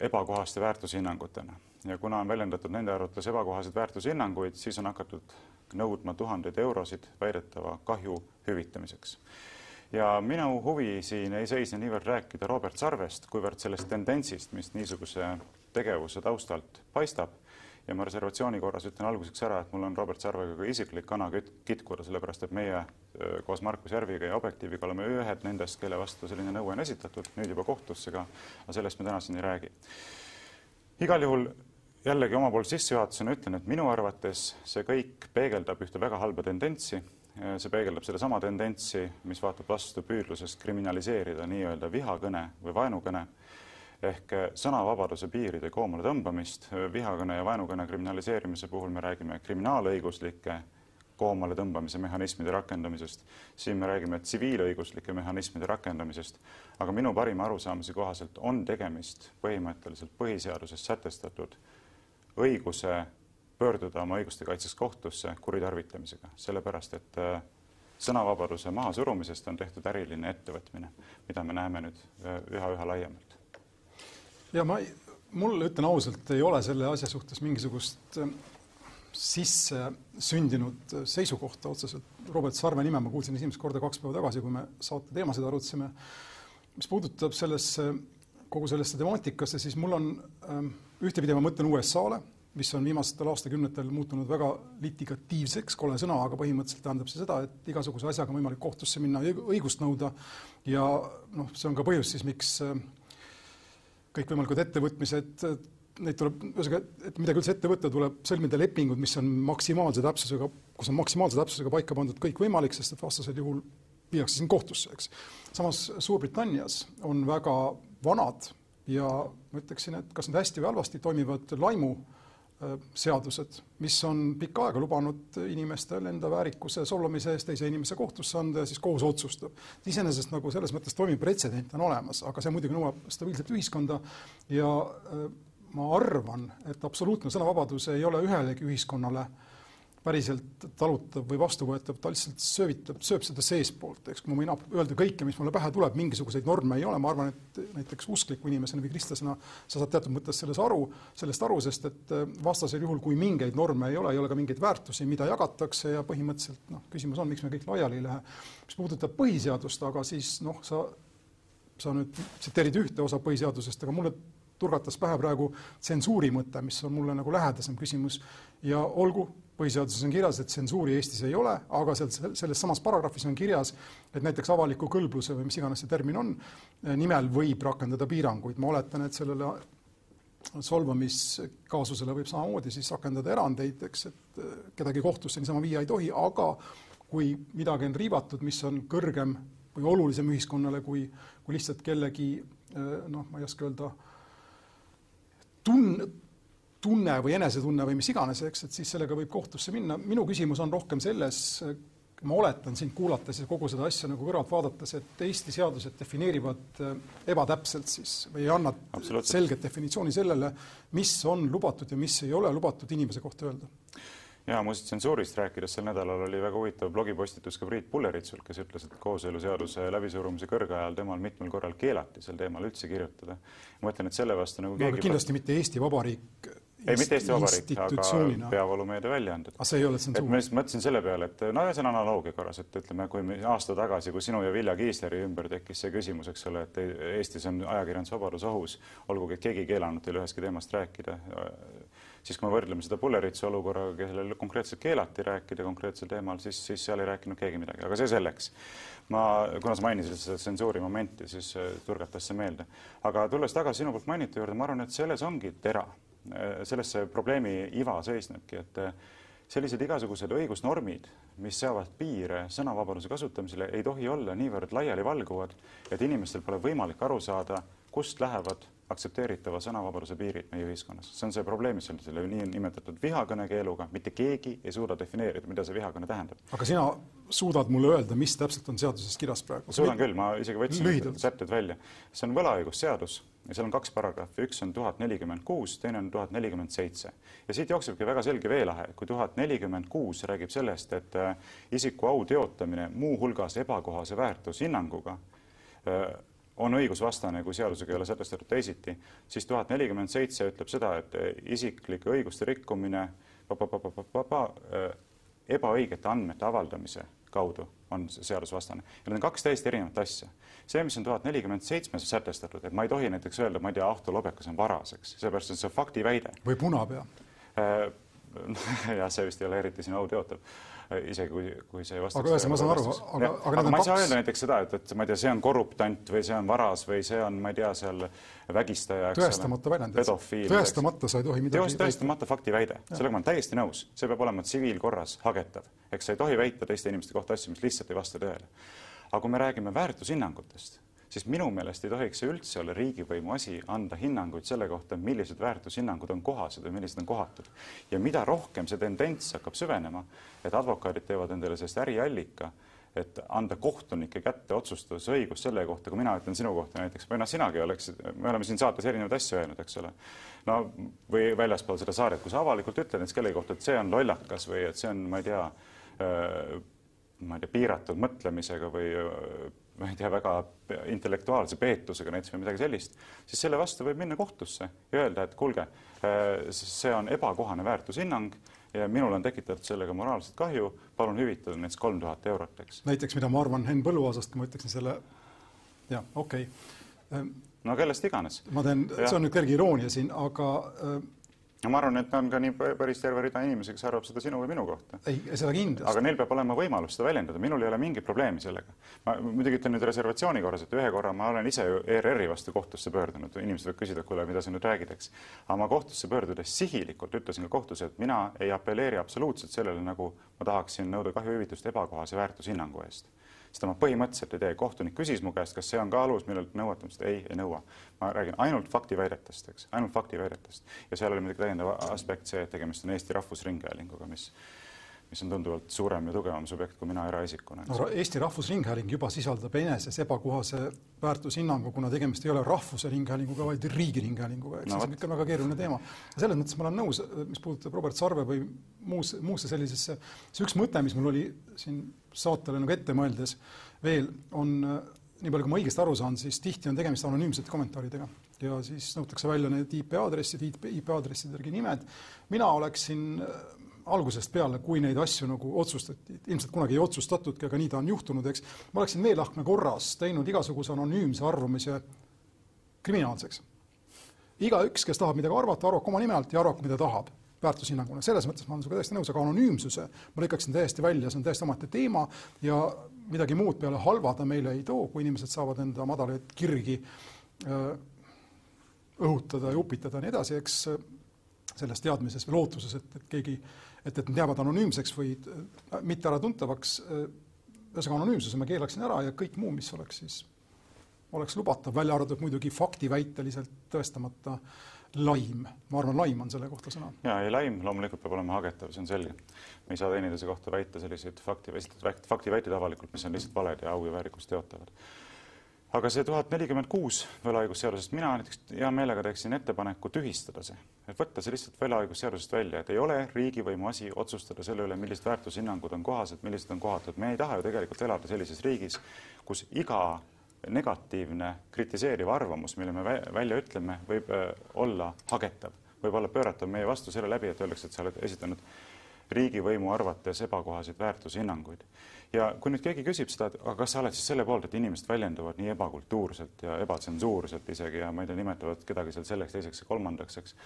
ebakohaste väärtushinnangutena. ja kuna on väljendatud nende arvates ebakohaseid väärtushinnanguid, siis on hakatud nõudma tuhandeid eurosid väidetava kahju hüvitamiseks ja minu huvi siin ei seisne niivõrd rääkida Robert Sarvest, kuivõrd sellest tendentsist, mis niisuguse tegevuse taustalt paistab. ja ma reservatsiooni korras ütlen alguseks ära, et mul on Robert Sarvega ka isiklik kana kitkuda, sellepärast et meie koos Markus Järviga ja Objektiiviga oleme ühed nendest, kelle vastu selline nõue on esitatud, nüüd juba kohtusse ka, aga sellest me täna siin ei räägi. igal juhul jällegi omapoolse sissejuhatusena ütlen, et minu arvates see kõik peegeldab ühte väga halba tendentsi see peegeldab sedasama tendentsi, mis vaatab vastu püüdlusest kriminaliseerida nii-öelda vihakõne või vaenukõne ehk sõnavabaduse piiride koomale tõmbamist. vihakõne ja vaenukõne kriminaliseerimise puhul me räägime kriminaalõiguslike koomale tõmbamise mehhanismide rakendamisest, siin me räägime tsiviilõiguslike mehhanismide rakendamisest, aga minu parima arusaamise kohaselt on tegemist põhimõtteliselt põhiseaduses sätestatud õiguse pöörduda oma õiguste kaitseks kohtusse kuritarvitamisega, sellepärast et äh, sõnavabaduse mahasurumisest on tehtud äriline ettevõtmine, mida me näeme nüüd üha-üha laiemalt. ja ma, mul ütlen ausalt, ei ole selle asja suhtes mingisugust äh, sisse sündinud seisukohta otseselt. Robert Sarve nime ma kuulsin esimest korda kaks päeva tagasi, kui me saate teemasid arutasime. mis puudutab sellesse, kogu sellesse temaatikasse, siis mul on ühtepidi ma mõtlen USA-le mis on viimastel aastakümnetel muutunud väga litigatiivseks, kole sõna, aga põhimõtteliselt tähendab see seda, et igasuguse asjaga on võimalik kohtusse minna, õigust nõuda ja noh, see on ka põhjus siis, miks äh, kõikvõimalikud ettevõtmised, neid tuleb, ühesõnaga, et midagi üldse ette võtta, tuleb sõlmida lepingud, mis on maksimaalse täpsusega, kus on maksimaalse täpsusega paika pandud kõik võimalik, sest et vastasel juhul viiakse sind kohtusse, eks. samas Suurbritannias on väga vanad ja ma ütleksin, et kas need hästi või halvasti toimivad laimu seadused, mis on pikka aega lubanud inimestel enda väärikuse solvamise eest teise inimese kohtusse anda ja siis kohus otsustab. iseenesest nagu selles mõttes toimiv pretsedent on olemas, aga see muidugi nõuab stabiilset ühiskonda ja äh, ma arvan, et absoluutne sõnavabadus ei ole ühelegi ühiskonnale äh, päriselt talutav või vastuvõetav, ta lihtsalt söövitab, sööb seda seestpoolt, eks ma võin öelda kõike, mis mulle pähe tuleb, mingisuguseid norme ei ole, ma arvan, et näiteks uskliku inimesena või kristlasena sa saad teatud mõttes selles aru, sellest aru, sest et äh, vastasel juhul, kui mingeid norme ei ole, ei ole ka mingeid väärtusi, mida jagatakse ja põhimõtteliselt noh, küsimus on, miks me kõik laiali ei lähe. mis puudutab põhiseadust, aga siis noh, sa, sa nüüd tsiteerid ühte osa põhiseadusest, aga mulle turgatas pähe praegu tsensuuri mõte, mis on mulle nagu lähedasem küsimus. Ja olgu, põhiseaduses on kirjas, et tsensuuri Eestis ei ole, aga seal selles samas paragrahvis on kirjas, et näiteks avaliku kõlbluse või mis iganes see termin on, nimel võib rakendada piiranguid. ma oletan, et sellele solvamiskaasusele võib samamoodi siis rakendada erandeid, eks, et kedagi kohtusse niisama viia ei tohi, aga kui midagi on riivatud, mis on kõrgem või olulisem ühiskonnale kui, kui lihtsalt kellegi noh, ma ei oska öelda, tun-, tunne või enesetunne või mis iganes, eks, et siis sellega võib kohtusse minna. minu küsimus on rohkem selles, ma oletan sind kuulates ja kogu seda asja nagu kõrvalt vaadates, et Eesti seadused defineerivad äh, ebatäpselt siis või ei anna selget definitsiooni sellele, mis on lubatud ja mis ei ole lubatud inimese kohta öelda ja muuseas tsensuurist rääkides sel nädalal oli väga huvitav blogipostitus ka Priit Pulleritsult, kes ütles, et kooseluseaduse läbisurumise kõrgajal temal mitmel korral keelati sel teemal üldse kirjutada. ma mõtlen, et selle vastu nagu no, keegi kindlasti mitte Eesti Vabariik ei, mitte Eesti Vabariik, aga peavoolumeedia väljaanded. aga see ei ole tsensuur? ma lihtsalt mõtlesin selle peale, et no see on analoogia korras, et ütleme, kui aasta tagasi, kui sinu ja Vilja Kiisleri ümber tekkis see küsimus, eks ole, et Eestis on ajakirjandusvabadus ohus, olgugi et keegi ei keelanud teil ühestki teemast rääkida, siis kui me võrdleme seda Pulleritsi olukorraga, kellel konkreetselt keelati rääkida konkreetsel teemal, siis, siis seal ei rääkinud keegi midagi, aga see selleks. ma, kuna sa mainisid seda tsensuuri momenti, siis turgatas see meelde. aga tulles tagasi sinu poolt mainitu juurde, ma arvan, et selles ongi tera selles see probleemi iva seisnebki, et äh, sellised igasugused õigusnormid, mis seavad piire sõnavabaduse kasutamisele, ei tohi olla niivõrd laialivalguvad, et inimestel pole võimalik aru saada, kust lähevad aktsepteeritava sõnavabaduse piirid meie ühiskonnas. see on see probleem, mis on selle niinimetatud vihakõne keeluga, mitte keegi ei suuda defineerida, mida see vihakõne tähendab. aga sina suudad mulle öelda, mis täpselt on seaduses kirjas praegu? suudan küll, ma isegi võtsin sätted välja. see on võlaõigusseadus ja seal on kaks paragrahvi, üks on tuhat nelikümmend kuus, teine on tuhat nelikümmend seitse. ja siit jooksebki väga selge veelahe, kui tuhat nelikümmend kuus räägib sellest, et äh, isiku au teotamine muuhulgas ebakohase väärtushinnanguga äh, on õigusvastane, kui seadusega ei ole sätestatud teisiti, siis tuhat nelikümmend seitse ütleb seda, et äh, isiklike õiguste rikkumine, ebaõigete andmete avaldamise kaudu on seadusvastane. ja need on kaks täiesti erinevat asja. see, mis on tuhat nelikümmend seitsmes sätestatud, et ma ei tohi näiteks öelda, ma ei tea, Ahto Lobekas on varas, eks, seepärast et see on faktiväide. või punapea äh, jah, see vist ei ole eriti siin au teotav isegi kui, kui see ei vasta. aga ühesõnaga, ma saan aru, aga, aga, aga ma ei saa öelda näiteks seda, et, et ma ei tea, see on korruptant või see on varas või see on, ma ei tea, seal vägistaja. tõestamata väljend. tõestamata sa ei tohi midagi. tõestamata faktiväide, sellega ma olen täiesti nõus, see peab olema tsiviilkorras hagetav, eks sa ei tohi väita teiste inimeste kohta asju, mis lihtsalt ei vasta tõele. aga kui me räägime väärtushinnangutest siis minu meelest ei tohiks see üldse olla riigivõimu asi anda hinnanguid selle kohta, millised väärtushinnangud on kohased või millised on kohatud. ja mida rohkem see tendents hakkab süvenema, et advokaadid teevad endale sellest äriallika, et anda kohtunike kätte otsustusõigus selle kohta, kui mina ütlen sinu kohta näiteks, või noh, sinagi oleksid, me oleme siin saates erinevaid asju öelnud, eks ole. no või väljaspool seda saaret, kui sa avalikult ütled näiteks kellegi kohta, et see on lollakas või et see on, ma ei tea, ma ei tea, piiratud mõtlemisega või ma ei tea, väga intellektuaalse peetusega näiteks või midagi sellist, siis selle vastu võib minna kohtusse ja öelda, et kuulge, see on ebakohane väärtushinnang ja minul on tekitatud sellega moraalset kahju, palun hüvitada näiteks kolm tuhat eurot, eks. näiteks, mida ma arvan Henn Põlluaasast, kui ma ütleksin selle, jah, okei okay.. no kellest iganes. ma teen, see on nüüd kerge iroonia siin, aga no ma arvan, et on ka nii päris terve rida inimesi, kes arvab seda sinu või minu kohta. ei, seda kindlasti. aga neil peab olema võimalus seda väljendada, minul ei ole mingit probleemi sellega. ma muidugi ütlen nüüd reservatsiooni korras, et ühe korra ma olen ise ju ERR-i vastu kohtusse pöördunud, inimesed võivad küsida, kuule, mida sa nüüd räägid, eks. aga ma kohtusse pöördudes sihilikult ütlesin ka kohtus, et mina ei apelleeri absoluutselt sellele, nagu ma tahaksin nõuda kahjuhüvitist ebakohase väärtushinnangu eest seda ma põhimõtteliselt ei tee. kohtunik küsis mu käest, kas see on ka alus, millelt nõuata, ma ütlesin, ei, ei nõua. ma räägin ainult faktiväidetest, eks, ainult faktiväidetest. ja seal oli muidugi täiendav aspekt see, et tegemist on Eesti Rahvusringhäälinguga, mis mis on tunduvalt suurem ja tugevam subjekt kui mina eraisikuna. no Eesti Rahvusringhääling juba sisaldab eneses ebakohase väärtushinnangu, kuna tegemist ei ole rahvuse ringhäälinguga, vaid riigiringhäälinguga, ehk no, siis on ikka väga keeruline teema. selles mõttes ma olen nõus, mis puudutab Robert Sarve või muus, muusse sellisesse, see üks mõte, mis mul oli siin saatele nagu ette mõeldes veel, on nii palju, kui ma õigesti aru saan, siis tihti on tegemist anonüümsete kommentaaridega ja siis nõutakse välja need IP aadressid, IP aadresside järgi nimed. mina oleksin algusest peale, kui neid asju nagu otsustati, ilmselt kunagi ei otsustatudki, aga nii ta on juhtunud, eks, ma oleksin meelahkme korras teinud igasuguse anonüümse arvamise kriminaalseks. igaüks, kes tahab midagi arvata, arvab oma nime alt ja arvab, mida tahab väärtushinnanguna, selles mõttes ma olen sinuga täiesti nõus, aga anonüümsuse ma lõikaksin täiesti välja, see on täiesti omaette teema ja midagi muud peale halva ta meile ei too, kui inimesed saavad enda madalaid kirgi äh, õhutada ja upitada ja nii edasi, eks selles teadmises või lootuses, et, et keegi, et, et nad jäävad anonüümseks või äh, mitte äratuntavaks. Äh, ühesõnaga anonüümsuse ma keelaksin ära ja kõik muu, mis oleks siis, oleks lubatav, välja arvatud muidugi faktiväiteliselt tõestamata laim. ma arvan, laim on selle kohta sõna. ja, ei laim loomulikult peab olema hagetav, see on selge. me ei saa teineteise kohta väita selliseid fakti, esitatud faktiväiteid avalikult, mis on lihtsalt valed ja au ja väärikust teotavad aga see tuhat nelikümmend kuus võlaõigusseadusest, mina näiteks hea meelega teeksin ettepaneku tühistada see, et võtta see lihtsalt võlaõigusseadusest välja, et ei ole riigivõimu asi otsustada selle üle, millised väärtushinnangud on kohased, millised on kohatud. me ei taha ju tegelikult elada sellises riigis, kus iga negatiivne kritiseeriv arvamus, mille me välja ütleme, võib äh, olla hagetav, võib olla pööratav meie vastu selle läbi, et öeldakse, et sa oled esitanud riigivõimu arvates ebakohaseid väärtushinnanguid ja kui nüüd keegi küsib seda, et aga kas sa oled siis selle poolt, et inimesed väljenduvad nii ebakultuurselt ja ebatsensuurselt isegi ja ma ei tea, nimetavad kedagi seal selleks, teiseks ja kolmandaks, eks,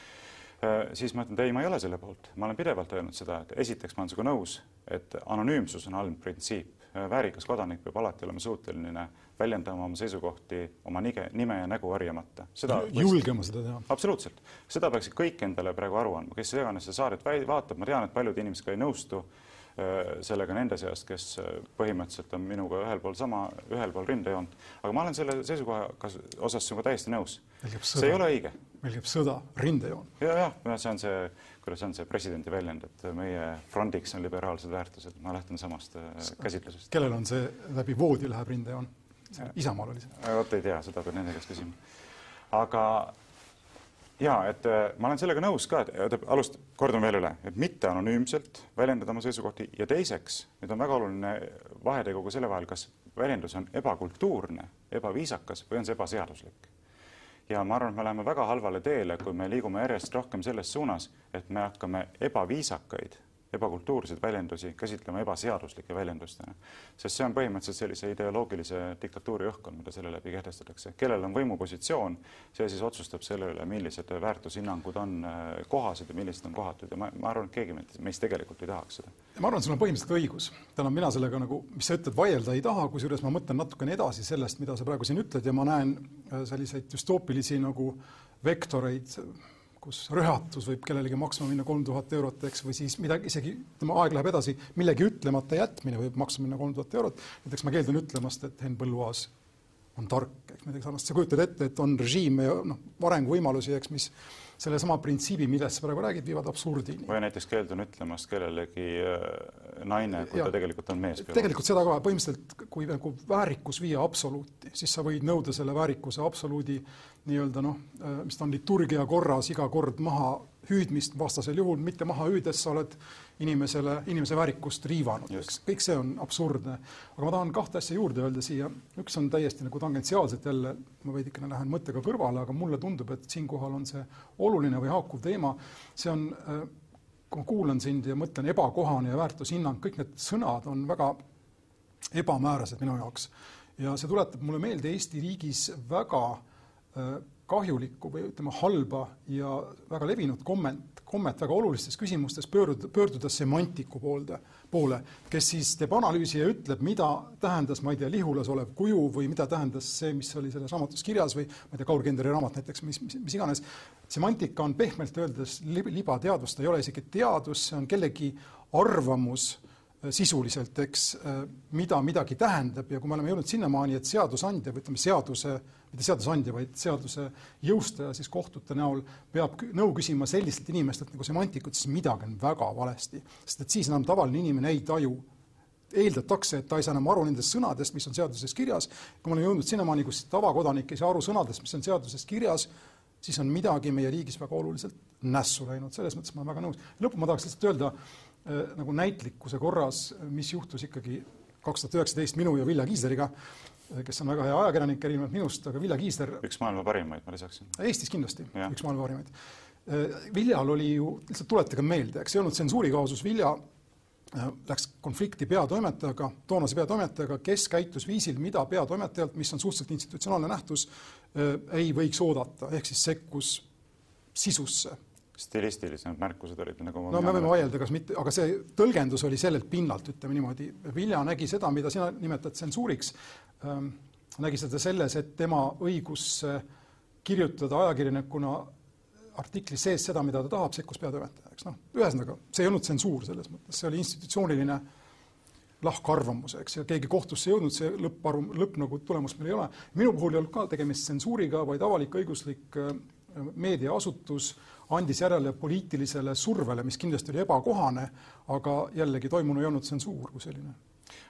äh, siis ma ütlen, et ei, ma ei ole selle poolt. ma olen pidevalt öelnud seda, et esiteks ma olen sinuga nõus, et anonüümsus on halb printsiip. Äh, väärikas kodanik peab alati olema suuteline väljendama oma seisukohti oma nige, nime ja nägu varjamata. seda julgema seda teha. absoluutselt, seda peaksid kõik endale praegu aru andma, kes iganes seda saadet vaatab, ma tean, et paljud inimesed ka ei nõustu Äh, sellega nende seast, kes äh, põhimõtteliselt on minuga ühel pool sama, ühel pool rindejoont. aga ma olen selle seisukoha osas sinuga täiesti nõus. see ei ole õige. meil käib sõda, rindejoon. ja, jah, see on see, kuidas on see presidendi väljend, et meie frondiks on liberaalsed väärtused, ma lähtun samast äh, käsitlusest. kellel on see läbi voodi läheb rindejoon? Isamaal oli see. vot ei tea, seda peab nende käest küsima. aga ja et äh, ma olen sellega nõus ka, et alust-, kordan veel üle, et mitte anonüümselt väljendada oma seisukohti ja teiseks, nüüd on väga oluline vahetegu ka selle vahel, kas väljendus on ebakultuurne, ebaviisakas või on see ebaseaduslik. ja ma arvan, et me läheme väga halvale teele, kui me liigume järjest rohkem selles suunas, et me hakkame ebaviisakaid ebakultuurseid väljendusi käsitlema ebaseaduslike väljendustena. sest see on põhimõtteliselt sellise ideoloogilise diktatuuri õhkkond, mida selle läbi kehtestatakse. kellel on võimupositsioon, see siis otsustab selle üle, millised väärtushinnangud on äh, kohased ja millised on kohatud ja ma, ma arvan, et keegi meist tegelikult ei tahaks seda. ma arvan, sul on põhimõtteliselt õigus. täna mina sellega nagu, mis sa ütled, vaielda ei taha, kusjuures ma mõtlen natukene edasi sellest, mida sa praegu siin ütled ja ma näen äh, selliseid düstoopilisi nagu vektoreid kus rühatus võib kellelegi maksma minna kolm tuhat eurot, eks, või siis midagi, isegi ütleme, aeg läheb edasi, millegi ütlemata jätmine võib maksma minna kolm tuhat eurot. näiteks ma keeldun ütlemast, et Henn Põlluaas on tark, eks midagi sarnast, sa kujutad ette, et on režiime ja noh, arenguvõimalusi, eks, mis sellesama printsiibi, millest sa praegu räägid, viivad absurdini. või näiteks keeldun ütlemast kellelegi äh, naine, kui ja, ta tegelikult on mees. tegelikult seda ka, põhimõtteliselt kui nagu väärikus viia absoluuti, siis sa võid nõuda selle väärikuse absoluudi nii-öelda noh, äh, mis ta on liturgia korras iga kord maha hüüdmist, vastasel juhul mitte maha hüüdes sa oled inimesele, inimese väärikust riivanud, eks. kõik see on absurdne. aga ma tahan kahte asja juurde öelda siia. üks on täiesti nagu tangentsiaalselt jälle, ma veidikene lähen mõttega kõrvale, aga mulle tundub, et siinkohal on see oluline või haakuv teema. see on, äh, kui ma kuulan sind ja mõtlen ebakohane ja väärtushinnang, kõik need sõnad on väga ebamäärased minu jaoks. ja see tuletab mulle meelde Eesti riigis väga äh, kahjulikku või ütleme, halba ja väga levinud komment, kommet väga olulistes küsimustes pöörduda, pöörduda semantiku poolde, poole, kes siis teeb analüüsi ja ütleb, mida tähendas, ma ei tea, Lihulas olev kuju või mida tähendas see, mis oli selles raamatus kirjas või ma ei tea, Kaur Kenderi raamat näiteks, mis, mis, mis iganes. semantika on pehmelt öeldes libateadus, ta ei ole isegi teadus, see on kellegi arvamus sisuliselt, eks, äh, mida midagi tähendab ja kui me oleme jõudnud sinnamaani, et seadusandja või ütleme, seaduse, mitte seadusandja, vaid seaduse jõustaja siis kohtute näol peab nõu küsima sellistelt inimestelt nagu semantikud, siis midagi on väga valesti. sest et siis enam tavaline inimene ei taju eeldatakse, et ta ei saa enam aru nendest sõnadest, mis on seaduses kirjas. kui me oleme jõudnud sinnamaani, kus tavakodanik ei saa aru sõnadest, mis on seaduses kirjas, siis on midagi meie riigis väga oluliselt nässu läinud, selles mõttes ma olen väga nõus. lõppu ma tahaks lihtsalt öelda Äh, nagu näitlikkuse korras, mis juhtus ikkagi kaks tuhat üheksateist minu ja Vilja Kiisleriga, äh, kes on väga hea ajakirjanik, erinevalt minust, aga Vilja Kiisler. üks maailma parimaid, ma lisaksin. Eestis kindlasti ja. üks maailma parimaid. Äh, Viljal oli ju, lihtsalt tuletage meelde, eks ei olnud tsensuuri kaasus, Vilja läks konflikti peatoimetajaga, toonase peatoimetajaga, kes käitus viisil, mida peatoimetajalt, mis on suhteliselt institutsionaalne nähtus, ei võiks oodata, ehk siis sekkus sisusse stilistilisemad märkused olid nagu no me võime vaielda, kas mitte, aga see tõlgendus oli sellelt pinnalt, ütleme niimoodi. Vilja nägi seda, mida sina nimetad tsensuuriks ähm,, nägi seda selles, et tema õigus kirjutada ajakirjanikuna artikli sees seda, mida ta tahab, sekkus peatoimetaja, eks noh, ühesõnaga, see ei olnud tsensuur selles mõttes, see oli institutsiooniline lahkarvamus, eks, ja keegi kohtusse jõudnud, see lõpparv, lõpp nagu tulemust meil ei ole. minu puhul ei olnud ka tegemist tsensuuriga, vaid avalik-õiguslik meediaasutus andis järele poliitilisele survele, mis kindlasti oli ebakohane, aga jällegi toimunu ei olnud tsensuur kui selline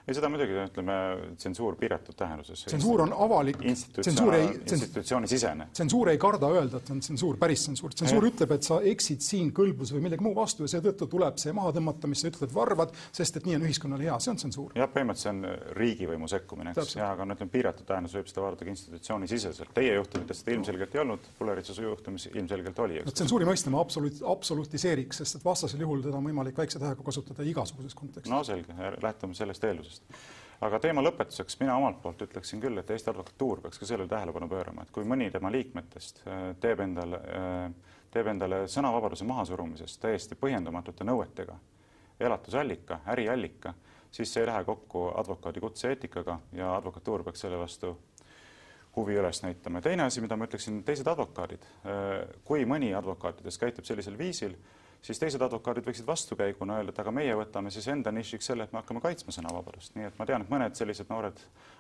ei, seda muidugi ütleme, tsensuur piiratud tähenduses. tsensuur on avalik, tsensuur ei, institutsioonisisene. tsensuur ei karda öelda, et on tsensuur, päris tsensuur. tsensuur ja. ütleb, et sa eksid siin kõlbluse või millegi muu vastu ja seetõttu tuleb see maha tõmmata, mis sa ütled, varvad, sest et nii on ühiskonnale hea, see on tsensuur. jah, põhimõtteliselt see on riigivõimu sekkumine, eks, ja aga no ütleme, piiratud tähendus võib seda vaadata ka institutsioonisiseselt. Teie juhtumites seda ilmselgelt ei olnud, Pulleritsuse juhtumis ilmselgelt oli. no tsensuuri mõiste ma absoluut, absolutiseeriks, sest et vastasel juhul teda on võimalik väikse tähega kasutada igasuguses kontekstis. no selge, lähtume sellest eeldusest aga teema lõpetuseks mina omalt poolt ütleksin küll, et Eesti Advokatuur peaks ka sellele tähelepanu pöörama, et kui mõni tema liikmetest äh, teeb endale, äh, teeb endale sõnavabaduse mahasurumisest täiesti põhjendamatute nõuetega elatusallika, äriallika, siis see ei lähe kokku advokaadi kutse-eetikaga ja advokatuur peaks selle vastu huvi üles näitama. teine asi, mida ma ütleksin, teised advokaadid, äh, kui mõni advokaatidest käitub sellisel viisil, siis teised advokaadid võiksid vastukäiguna öelda, et aga meie võtame siis enda nišiks selle, et me hakkame kaitsma sõnavabadust. nii et ma tean, et mõned sellised noored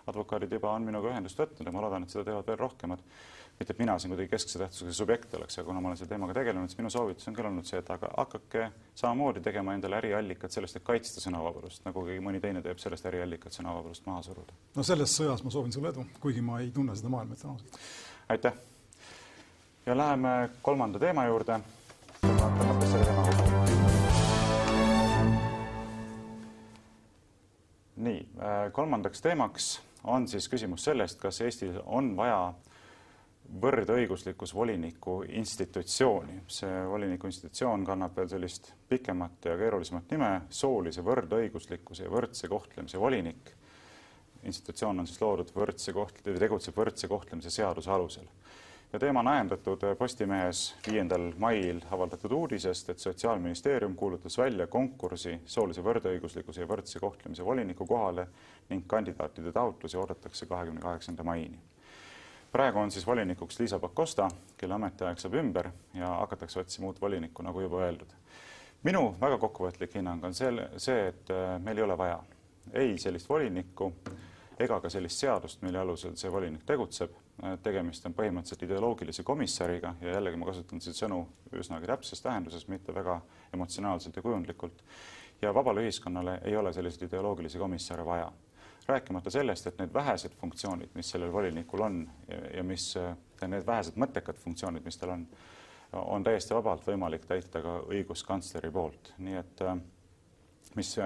advokaadid juba on minuga ühendust võtnud ja ma loodan, et seda teevad veel rohkemad. mitte, et mina siin kuidagi keskse tähtsusega subjekt oleks, aga kuna ma olen selle teemaga tegelenud, siis minu soovitus on küll olnud see, et aga hakake samamoodi tegema endale äriallikat sellest, et kaitsta sõnavabadust, nagu keegi mõni teine teeb sellest äriallikat sõnavabadust maha suruda. no selles sõjas ma soovin sulle edu, kuigi ma ei tunne seda maailma, ütlen ausalt. aitäh. ja läheme kolmanda teema juurde kolmandaks teemaks on siis küsimus sellest, kas Eestil on vaja võrdõiguslikkus voliniku institutsiooni. see voliniku institutsioon kannab veel sellist pikemat ja keerulisemat nime, soolise võrdõiguslikkuse ja võrdse kohtlemise volinik. institutsioon on siis loodud võrdse koht-, tegutseb võrdse kohtlemise seaduse alusel ja teema on ajendatud Postimehes viiendal mail avaldatud uudisest, et Sotsiaalministeerium kuulutas välja konkursi soolise võrdõiguslikkuse ja võrdse kohtlemise voliniku kohale ning kandidaatide taotlusi oodatakse kahekümne kaheksanda maini. praegu on siis volinikuks Liisa Pakosta, kelle ametiaeg saab ümber ja hakatakse otsima uut volinikku, nagu juba öeldud. minu väga kokkuvõtlik hinnang on selle, see, et äh, meil ei ole vaja ei sellist volinikku ega ka sellist seadust, mille alusel see volinik tegutseb tegemist on põhimõtteliselt ideoloogilise komissariga ja jällegi ma kasutan siin sõnu üsnagi täpses tähenduses, mitte väga emotsionaalselt ja kujundlikult. ja vabale ühiskonnale ei ole selliseid ideoloogilisi komissare vaja. rääkimata sellest, et need vähesed funktsioonid, mis sellel volinikul on ja, ja mis, need vähesed mõttekad funktsioonid, mis tal on, on täiesti vabalt võimalik täita ka õiguskantsleri poolt, nii et mis,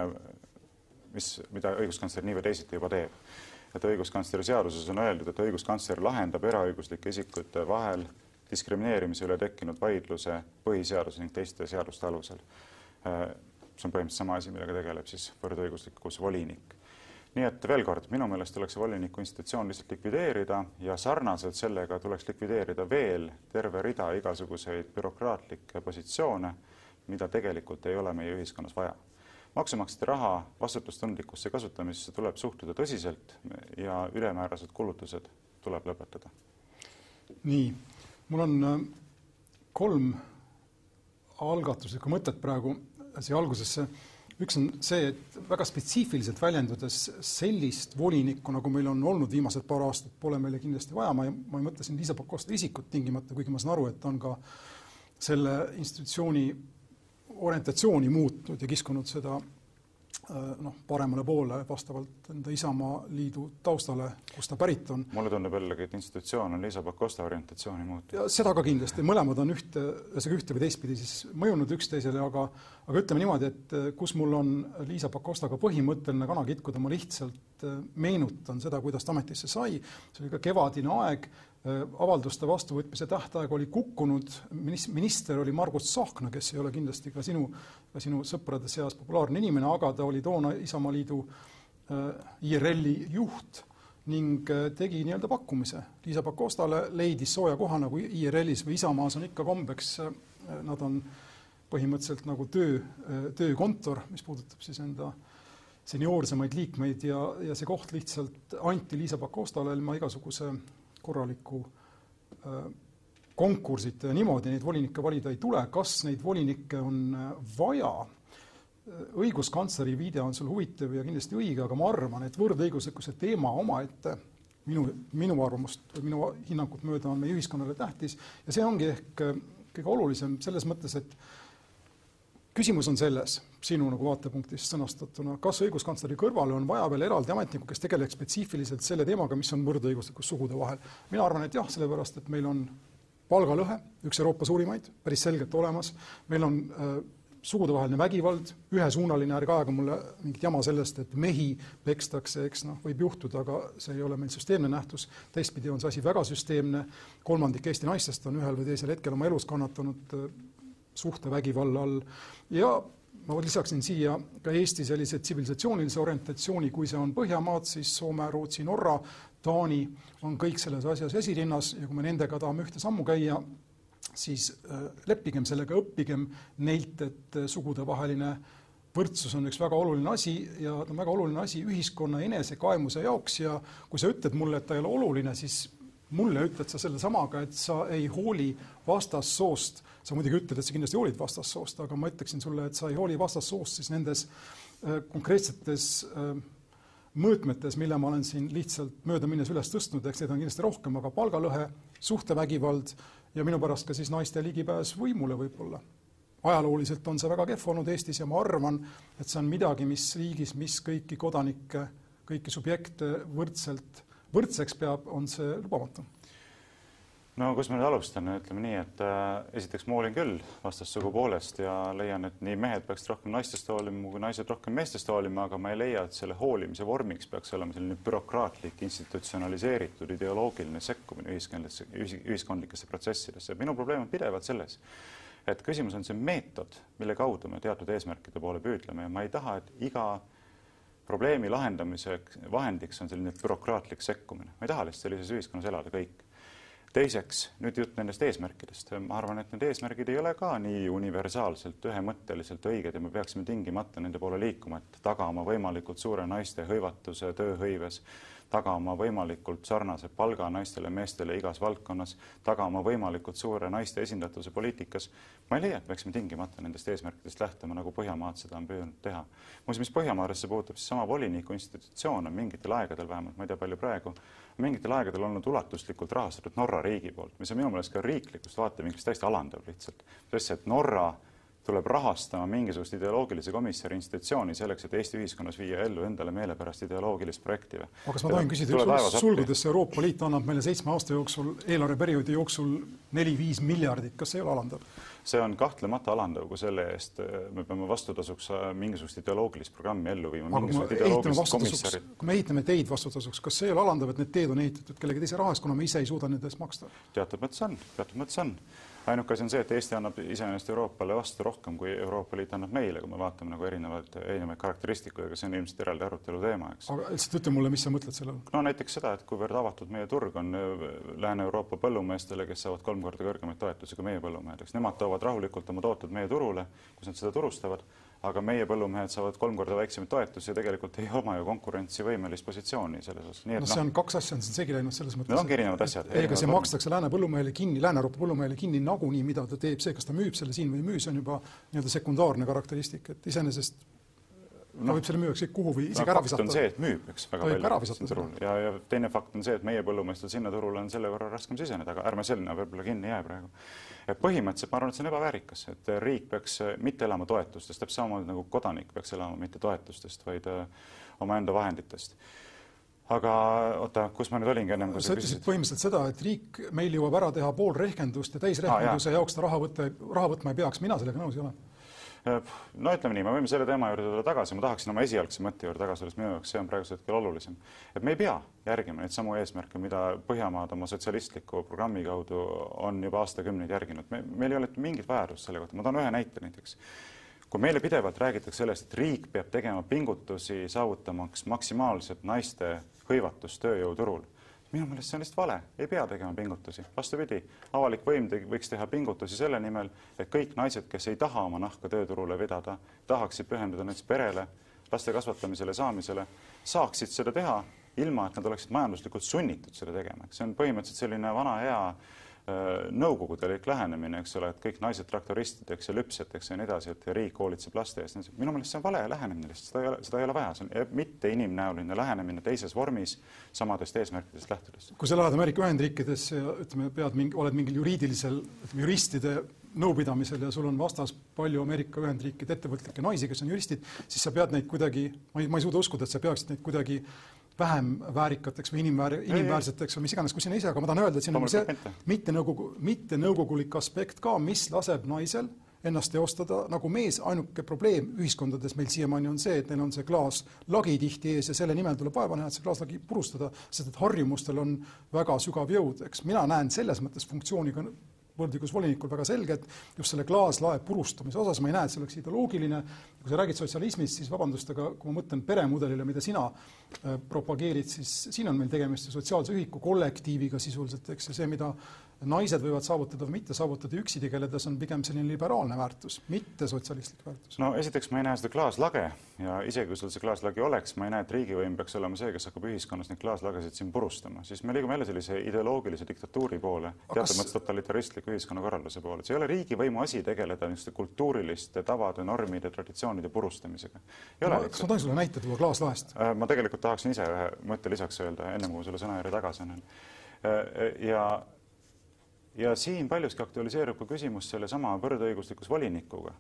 mis, mida õiguskantsler nii või teisiti juba teeb. et õiguskantsleri seaduses on öeldud, et õiguskantsler lahendab eraõiguslike isikute vahel diskrimineerimise üle tekkinud vaidluse põhiseaduse ning teiste seaduste alusel. see on põhimõtteliselt sama asi, millega tegeleb siis võrdõiguslikkus volinik nii et veel kord, minu meelest tuleks see voliniku institutsioon lihtsalt likvideerida ja sarnaselt sellega tuleks likvideerida veel terve rida igasuguseid bürokraatlikke positsioone, mida tegelikult ei ole meie ühiskonnas vaja. Maksumaksjate raha vastutustundlikusse kasutamisesse tuleb suhtuda tõsiselt ja ülemäärased kulutused tuleb lõpetada. nii, mul on äh, kolm algatuslikku mõtet praegu siia algusesse. Üks on see, et väga spetsiifiliselt väljendudes sellist volinikku, nagu meil on olnud viimased paar aastat, pole meile kindlasti vaja, ma ei, ma ei mõtle siin Liisa Pakosta isikut tingimata, kuigi ma saan aru, et ta on ka selle institutsiooni orientatsiooni muutnud ja kiskunud seda Äh, noh, paremale poole vastavalt enda Isamaa liidu taustale, kust ta pärit on. mulle tundub jällegi, et institutsioon on Liisa Pakosta orientatsiooni muutnud. seda ka kindlasti, mõlemad on ühte, ühesõnaga ühte või teistpidi siis mõjunud üksteisele, aga aga ütleme niimoodi, et äh, kus mul on Liisa Pakostaga põhimõtteline kana kitkuda, ma lihtsalt äh, meenutan seda, kuidas ta ametisse sai, see oli ka kevadine aeg, avalduste vastuvõtmise tähtaeg oli kukkunud, minister oli Margus Tsahkna, kes ei ole kindlasti ka sinu, ka sinu sõprade seas populaarne inimene, aga ta oli toona Isamaaliidu äh, IRL-i juht ning äh, tegi nii-öelda pakkumise. Liisa Pakostale leidis sooja koha, nagu IRL-is või Isamaas on ikka kombeks, nad on põhimõtteliselt nagu töö, töökontor, mis puudutab siis enda senioorsemaid liikmeid ja, ja see koht lihtsalt anti Liisa Pakostale ilma igasuguse korralikku äh, konkursit ja niimoodi neid volinikke valida ei tule, kas neid volinikke on äh, vaja? õiguskantsleri viide on sul huvitav ja kindlasti õige, aga ma arvan, et võrdõiguslikkuse teema omaette minu, minu arvamust või minu hinnangut mööda on meie ühiskonnale tähtis ja see ongi ehk äh, kõige olulisem selles mõttes, et küsimus on selles, sinu nagu vaatepunktist sõnastatuna, kas õiguskantsleri kõrvale on vaja veel eraldi ametnikku, kes tegeleks spetsiifiliselt selle teemaga, mis on võrdõiguslikkus sugude vahel? mina arvan, et jah, sellepärast et meil on palgalõhe, üks Euroopa suurimaid, päris selgelt olemas, meil on äh, sugudevaheline vägivald, ühesuunaline, ärge ajage mulle mingit jama sellest, et mehi pekstakse, eks noh, võib juhtuda, aga see ei ole meil süsteemne nähtus. teistpidi on see asi väga süsteemne, kolmandik Eesti naistest on ühel või teisel hetkel oma elus kannatanud äh, suhtevägivalla all. Ja ma lisaksin siia ka Eesti sellise tsivilisatsioonilise orientatsiooni, kui see on Põhjamaad, siis Soome, Rootsi, Norra, Taani on kõik selles asjas esirinnas ja kui me nendega tahame ühte sammu käia, siis äh, leppigem sellega, õppigem neilt, et äh, sugudevaheline võrdsus on üks väga oluline asi ja ta on väga oluline asi ühiskonna enesekaemuse jaoks ja kui sa ütled mulle, et ta ei ole oluline, siis mulle ütled sa sellesamaga, et sa ei hooli vastassoost sa muidugi ütled, et sa kindlasti hoolid vastassoost, aga ma ütleksin sulle, et sa ei hooli vastassoost siis nendes äh, konkreetsetes äh, mõõtmetes, mille ma olen siin lihtsalt möödaminnes üles tõstnud, eks neid on kindlasti rohkem, aga palgalõhe, suhtevägivald ja minu pärast ka siis naiste ligipääs võimule võib-olla. ajalooliselt on see väga kehv olnud Eestis ja ma arvan, et see on midagi, mis riigis, mis kõiki kodanikke, kõiki subjekte võrdselt, võrdseks peab, on see lubamatu no kus ma nüüd alustan, ütleme nii, et äh, esiteks ma hoolin küll vastassugu poolest ja leian, et nii mehed peaks rohkem naistest hoolima kui naised rohkem meestest hoolima, aga ma ei leia, et selle hoolimise vormiks peaks olema selline bürokraatlik, institutsionaliseeritud ideoloogiline sekkumine ühiskondlisse, ühiskondlikesse protsessidesse. minu probleem on pidevalt selles, et küsimus on see meetod, mille kaudu me teatud eesmärkide poole püüdleme ja ma ei taha, et iga probleemi lahendamise vahendiks on selline bürokraatlik sekkumine. ma ei taha lihtsalt sellises ühiskonnas elada kõik teiseks, nüüd jutt nendest eesmärkidest. ma arvan, et need eesmärgid ei ole ka nii universaalselt, ühemõtteliselt õiged ja me peaksime tingimata nende poole liikuma, et tagama võimalikult suure naiste hõivatuse tööhõives, tagama võimalikult sarnase palga naistele ja meestele igas valdkonnas, tagama võimalikult suure naiste esindatuse poliitikas. ma ei leia, et peaksime tingimata nendest eesmärkidest lähtuma, nagu Põhjamaad seda on püüdnud teha. muuseas, mis Põhjamaadesse puutub, siis sama voliniku institutsioon on mingitel aegadel vähemalt, ma ei tea, palju praegu, mingitel aegadel olnud ulatuslikult rahastatud Norra riigi poolt, mis on minu meelest ka riiklikust vaatevinklist täiesti alandav lihtsalt. sest et Norra tuleb rahastama mingisugust ideoloogilise komisjoni institutsiooni selleks, et Eesti ühiskonnas viia ellu endale meelepärast ideoloogilist projekti või? aga kas ma tohin küsida, sulgudesse Euroopa Liit annab meile seitsme aasta jooksul, eelarveperioodi jooksul neli-viis miljardit, kas see ei ole alandav? see on kahtlemata alandav, kui selle eest äh, me peame vastutasuks äh, mingisugust ideoloogilist programmi ellu viima. kui me ehitame teid vastutasuks, kas see ei ole alandav, et need teed on ehitatud kellegi teise raha eest, kuna me ise ei suuda nende eest maksta? teatud mõttes on, teatud mõttes on ainuke asi on see, et Eesti annab iseenesest Euroopale vastu rohkem, kui Euroopa Liit annab meile, kui me vaatame nagu erinevaid, erinevaid karakteristikuid, aga see on ilmselt eraldi arutelu teema, eks. aga lihtsalt ütle mulle, mis sa mõtled selle all? no näiteks seda, et kuivõrd avatud meie turg on äh, Lääne-Euroopa põllumeestele, kes saavad kolm korda kõrgemaid toetusi kui meie põllumehed, eks nemad toovad rahulikult oma tooted meie turule, kus nad seda turustavad aga meie põllumehed saavad kolm korda väiksemaid toetusi ja tegelikult ei oma ju konkurentsivõimelist positsiooni selles osas. no see on no, kaks asja on siin segi läinud selles mõttes. Need ongi erinevad asjad. ega see makstakse Lääne põllumehele kinni, Lääne-Euroopa põllumehele kinni nagunii, mida ta teeb, see, kas ta müüb selle siin või ei müü, see on juba nii-öelda sekundaarne karakteristik, et iseenesest ta no, võib selle müüa ükskõik kuhu või isegi no, ära visata. on see, et müüb, eks, väga palju siin turul ja, ja teine fakt on see, et meie põllumeestel sinna turule on selle võrra raskem siseneda, aga ärme sinna võib-olla kinni jää praegu põhimõtteliselt ma arvan, et see on ebaväärikas, et riik peaks äh, mitte elama toetustest, täpselt samamoodi nagu kodanik peaks elama mitte toetustest, vaid äh, omaenda vahenditest. Aga oota, kus ma nüüd olingi ennem kui sa ütlesid põhimõtteliselt seda, et riik meil jõuab ära teha pool rehkendust ja täisrehkenduse ah, jaoks ta raha võtta, raha võtma ei peaks, mina sellega nõus ei ole no ütleme nii, me võime selle teema juurde tulla tagasi, ma tahaksin oma esialgse mõtte juurde tagasi tulla, sest minu jaoks see on praegusel hetkel olulisem. et me ei pea järgima neid samu eesmärke, mida Põhjamaad oma sotsialistliku programmi kaudu on juba aastakümneid järginud. me, meil ei ole mingit vajadust selle kohta, ma toon ühe näite näiteks. kui meile pidevalt räägitakse sellest, et riik peab tegema pingutusi saavutamaks maksimaalset naiste hõivatust tööjõuturul minu meelest see on lihtsalt vale, ei pea tegema pingutusi. vastupidi, avalik võim te võiks teha pingutusi selle nimel, et kõik naised, kes ei taha oma nahka tööturule vedada, tahaksid pühenduda näiteks perele, laste kasvatamisele, saamisele, saaksid seda teha, ilma et nad oleksid majanduslikult sunnitud seda tegema. see on põhimõtteliselt selline vana hea nõukogudelik lähenemine, eks ole, et kõik naised traktoristideks ja lüpsjateks ja nii edasi, et riik hoolitseb laste eest. minu meelest see on vale lähenemine, lihtsalt seda ei ole, seda ei ole vaja, see on mitte inimnäoline lähenemine teises vormis samadest eesmärkidest lähtudes. kui sa lähed Ameerika Ühendriikidesse ja ütleme, pead mingi, oled mingil juriidilisel, juristide nõupidamisel ja sul on vastas palju Ameerika Ühendriikide ettevõtlikke naisi, kes on juristid, siis sa pead neid kuidagi, ma ei, ma ei suuda uskuda, et sa peaksid neid kuidagi vähem väärikateks või inimväär-, inimväärseteks või mis iganes, kui sinna ise, aga ma tahan öelda, et siin on see mittenõukogu, mittenõukogulik aspekt ka, mis laseb naisel ennast teostada nagu mees, ainuke probleem ühiskondades meil siiamaani on see, et neil on see klaaslagi tihti ees ja selle nimel tuleb vaeva näha, et see klaaslagi purustada, sest et harjumustel on väga sügav jõud, eks mina näen selles mõttes funktsiooni ka võrdõigusvolinikul väga selge, et just selle klaaslae purustamise osas ma ei näe, et see oleks ideoloogiline. kui sa räägid sotsialismist, siis vabandust, aga kui ma mõtlen peremudelile, mida sina äh, propageerid, siis siin on meil tegemist ju sotsiaalse ühiku kollektiiviga sisuliselt, eks, ja see, mida naised võivad saavutada või mitte saavutada üksi tegeledes, on pigem selline liberaalne väärtus, mitte sotsialistlik väärtus. no esiteks ma ei näe seda klaaslage ja isegi kui sul see klaaslagi oleks, ma ei näe, et riigivõim peaks olema see, kes hakkab ühiskonnas neid klaaslagesid siin purustama, siis me liigume jälle sellise ideoloogilise diktatuuri poole, teatud mõttes totalitaristliku ühiskonnakorralduse poole, see ei ole riigivõimu asi tegeleda niisuguste kultuuriliste tavade, normide, traditsioonide purustamisega. kas ma tohin sulle näite tuua klaaslaest? Äh, ma tegelikult tahaksin ise ühe mõtte lisaks öelda, ennem kui ma selle sõnajärje tagasi annan. Äh, ja ja siin paljuski aktualiseerub ka küsimus sellesama võrdõiguslikkus volinikuga.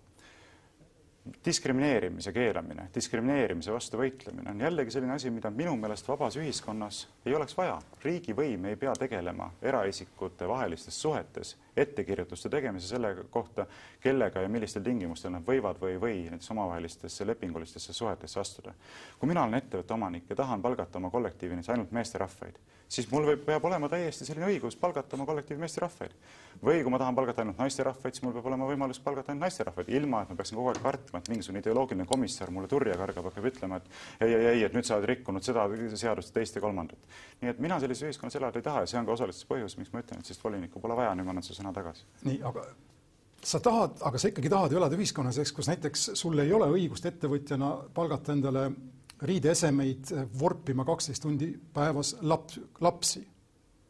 diskrimineerimise keelamine, diskrimineerimise vastu võitlemine on jällegi selline asi, mida minu meelest vabas ühiskonnas ei oleks vaja. riigivõim ei pea tegelema eraisikute vahelistes suhetes ettekirjutuste tegemise selle kohta, kellega ja millistel tingimustel nad võivad või ei või näiteks omavahelistesse lepingulistesse suhetesse astuda. kui mina olen ettevõtte omanik ja tahan palgata oma kollektiivi näiteks ainult meesterahvaid, siis mul võib, peab olema täiesti selline õigus palgata oma kollektiivi meesterahvaid. või kui ma tahan palgata ainult naisterahvaid, siis mul peab olema võimalus palgata ainult naisterahvaid, ilma et ma peaksin kogu aeg kartma, et mingisugune ideoloogiline komissar mulle turja kargab, hakkab ütlema, et ei, ei, ei, et nüüd sa oled rikkunud seda seadust, teist ja kolmandat. nii et mina sellises ühiskonnas elada ei taha ja see on ka osaliselt põhjus, miks ma ütlen, et sellist volinikku pole vaja, nüüd ma annan su sõna tagasi. nii, aga sa tahad, aga sa ikkagi tahad ju elada ühiskonnas, eks, kus näiteks sul ei ole õigust ettevõtjana palgata endale riideesemeid vorpima kaksteist tundi päevas laps, lapsi.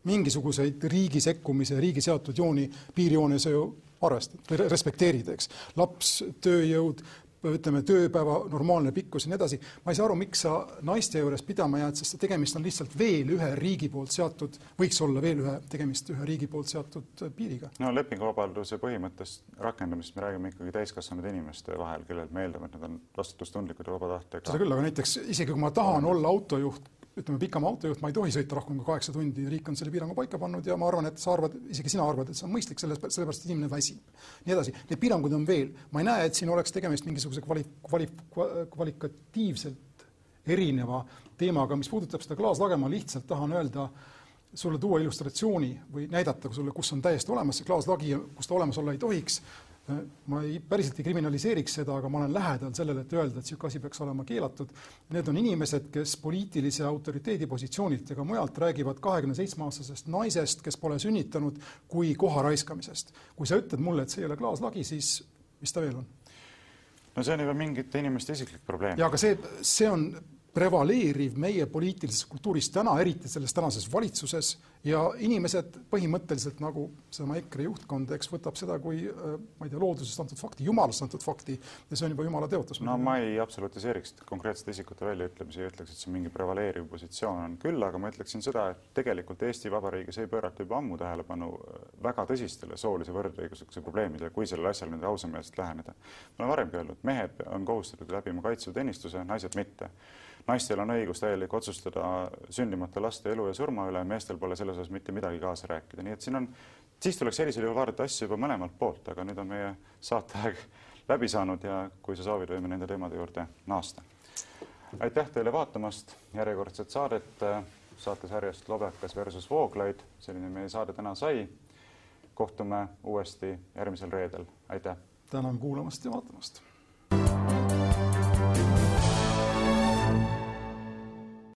mingisuguseid riigi sekkumise, riigi seatud jooni, piirjoone sa ju arvestad või respekteerid, eks. laps, tööjõud, ütleme, tööpäeva normaalne pikkus ja nii edasi. ma ei saa aru, miks sa naiste juures pidama jääd, sest tegemist on lihtsalt veel ühe riigi poolt seatud, võiks olla veel ühe, tegemist ühe riigi poolt seatud piiriga. no lepinguvabaduse põhimõttest rakendamist me räägime ikkagi täiskasvanud inimeste vahel, kellel me eeldame, et nad on vastutustundlikud ja vaba tahtega. seda küll, aga näiteks isegi kui ma tahan olla autojuht ütleme, pikama autojuht, ma ei tohi sõita rohkem kui kaheksa tundi, riik on selle piirangu paika pannud ja ma arvan, et sa arvad, isegi sina arvad, et see on mõistlik, selles, sellepärast et inimene väsib. nii edasi, neid piiranguid on veel, ma ei näe, et siin oleks tegemist mingisuguse kvali-, kvali-, kvalitatiivselt erineva teemaga, mis puudutab seda klaaslage, ma lihtsalt tahan öelda, sulle tuua illustratsiooni või näidata sulle, kus on täiesti olemas see klaaslagi, kus ta olemas olla ei tohiks ma ei, päriselt ei kriminaliseeriks seda, aga ma olen lähedal sellele, et öelda, et niisugune asi peaks olema keelatud. Need on inimesed, kes poliitilise autoriteedi positsioonilt ega mujalt räägivad kahekümne seitsme aastasest naisest, kes pole sünnitanud, kui koha raiskamisest. kui sa ütled mulle, et see ei ole klaaslagi, siis mis ta veel on? no see on juba mingite inimeste isiklik probleem. jaa, aga see, see on prevaleeriv meie poliitilises kultuuris täna, eriti selles tänases valitsuses ja inimesed põhimõtteliselt nagu seesama EKRE juhtkond, eks võtab seda kui ma ei tea, loodusest antud fakti, jumalast antud fakti ja see on juba jumala teotus. no ma ei absolutiseeriks konkreetsete isikute väljaütlemisi ja ütleks, et see mingi prevaleeriv positsioon on, küll aga ma ütleksin seda, et tegelikult Eesti Vabariigis ei pöörata juba ammu tähelepanu väga tõsistele soolise võrdõiguslikkuse probleemidele, kui sellele asjale nüüd ausameelselt läheneda. ma olen varemgi öelnud, mehed on kohustatud läbima kaitseväeteenistuse, naised mitte naistel on õigus täielik otsustada sündimata laste elu ja surma üle, meestel pole selles osas mitte midagi kaasa rääkida, nii et siin on, siis tuleks sellisel juhul vaadata asju juba mõlemalt poolt, aga nüüd on meie saateaeg läbi saanud ja kui sa soovid, võime nende teemade juurde naasta. aitäh teile vaatamast järjekordset saadet saatesarjast Lobekas versus Vooglaid, selline meie saade täna sai. kohtume uuesti järgmisel reedel, aitäh! tänan kuulamast ja vaatamast!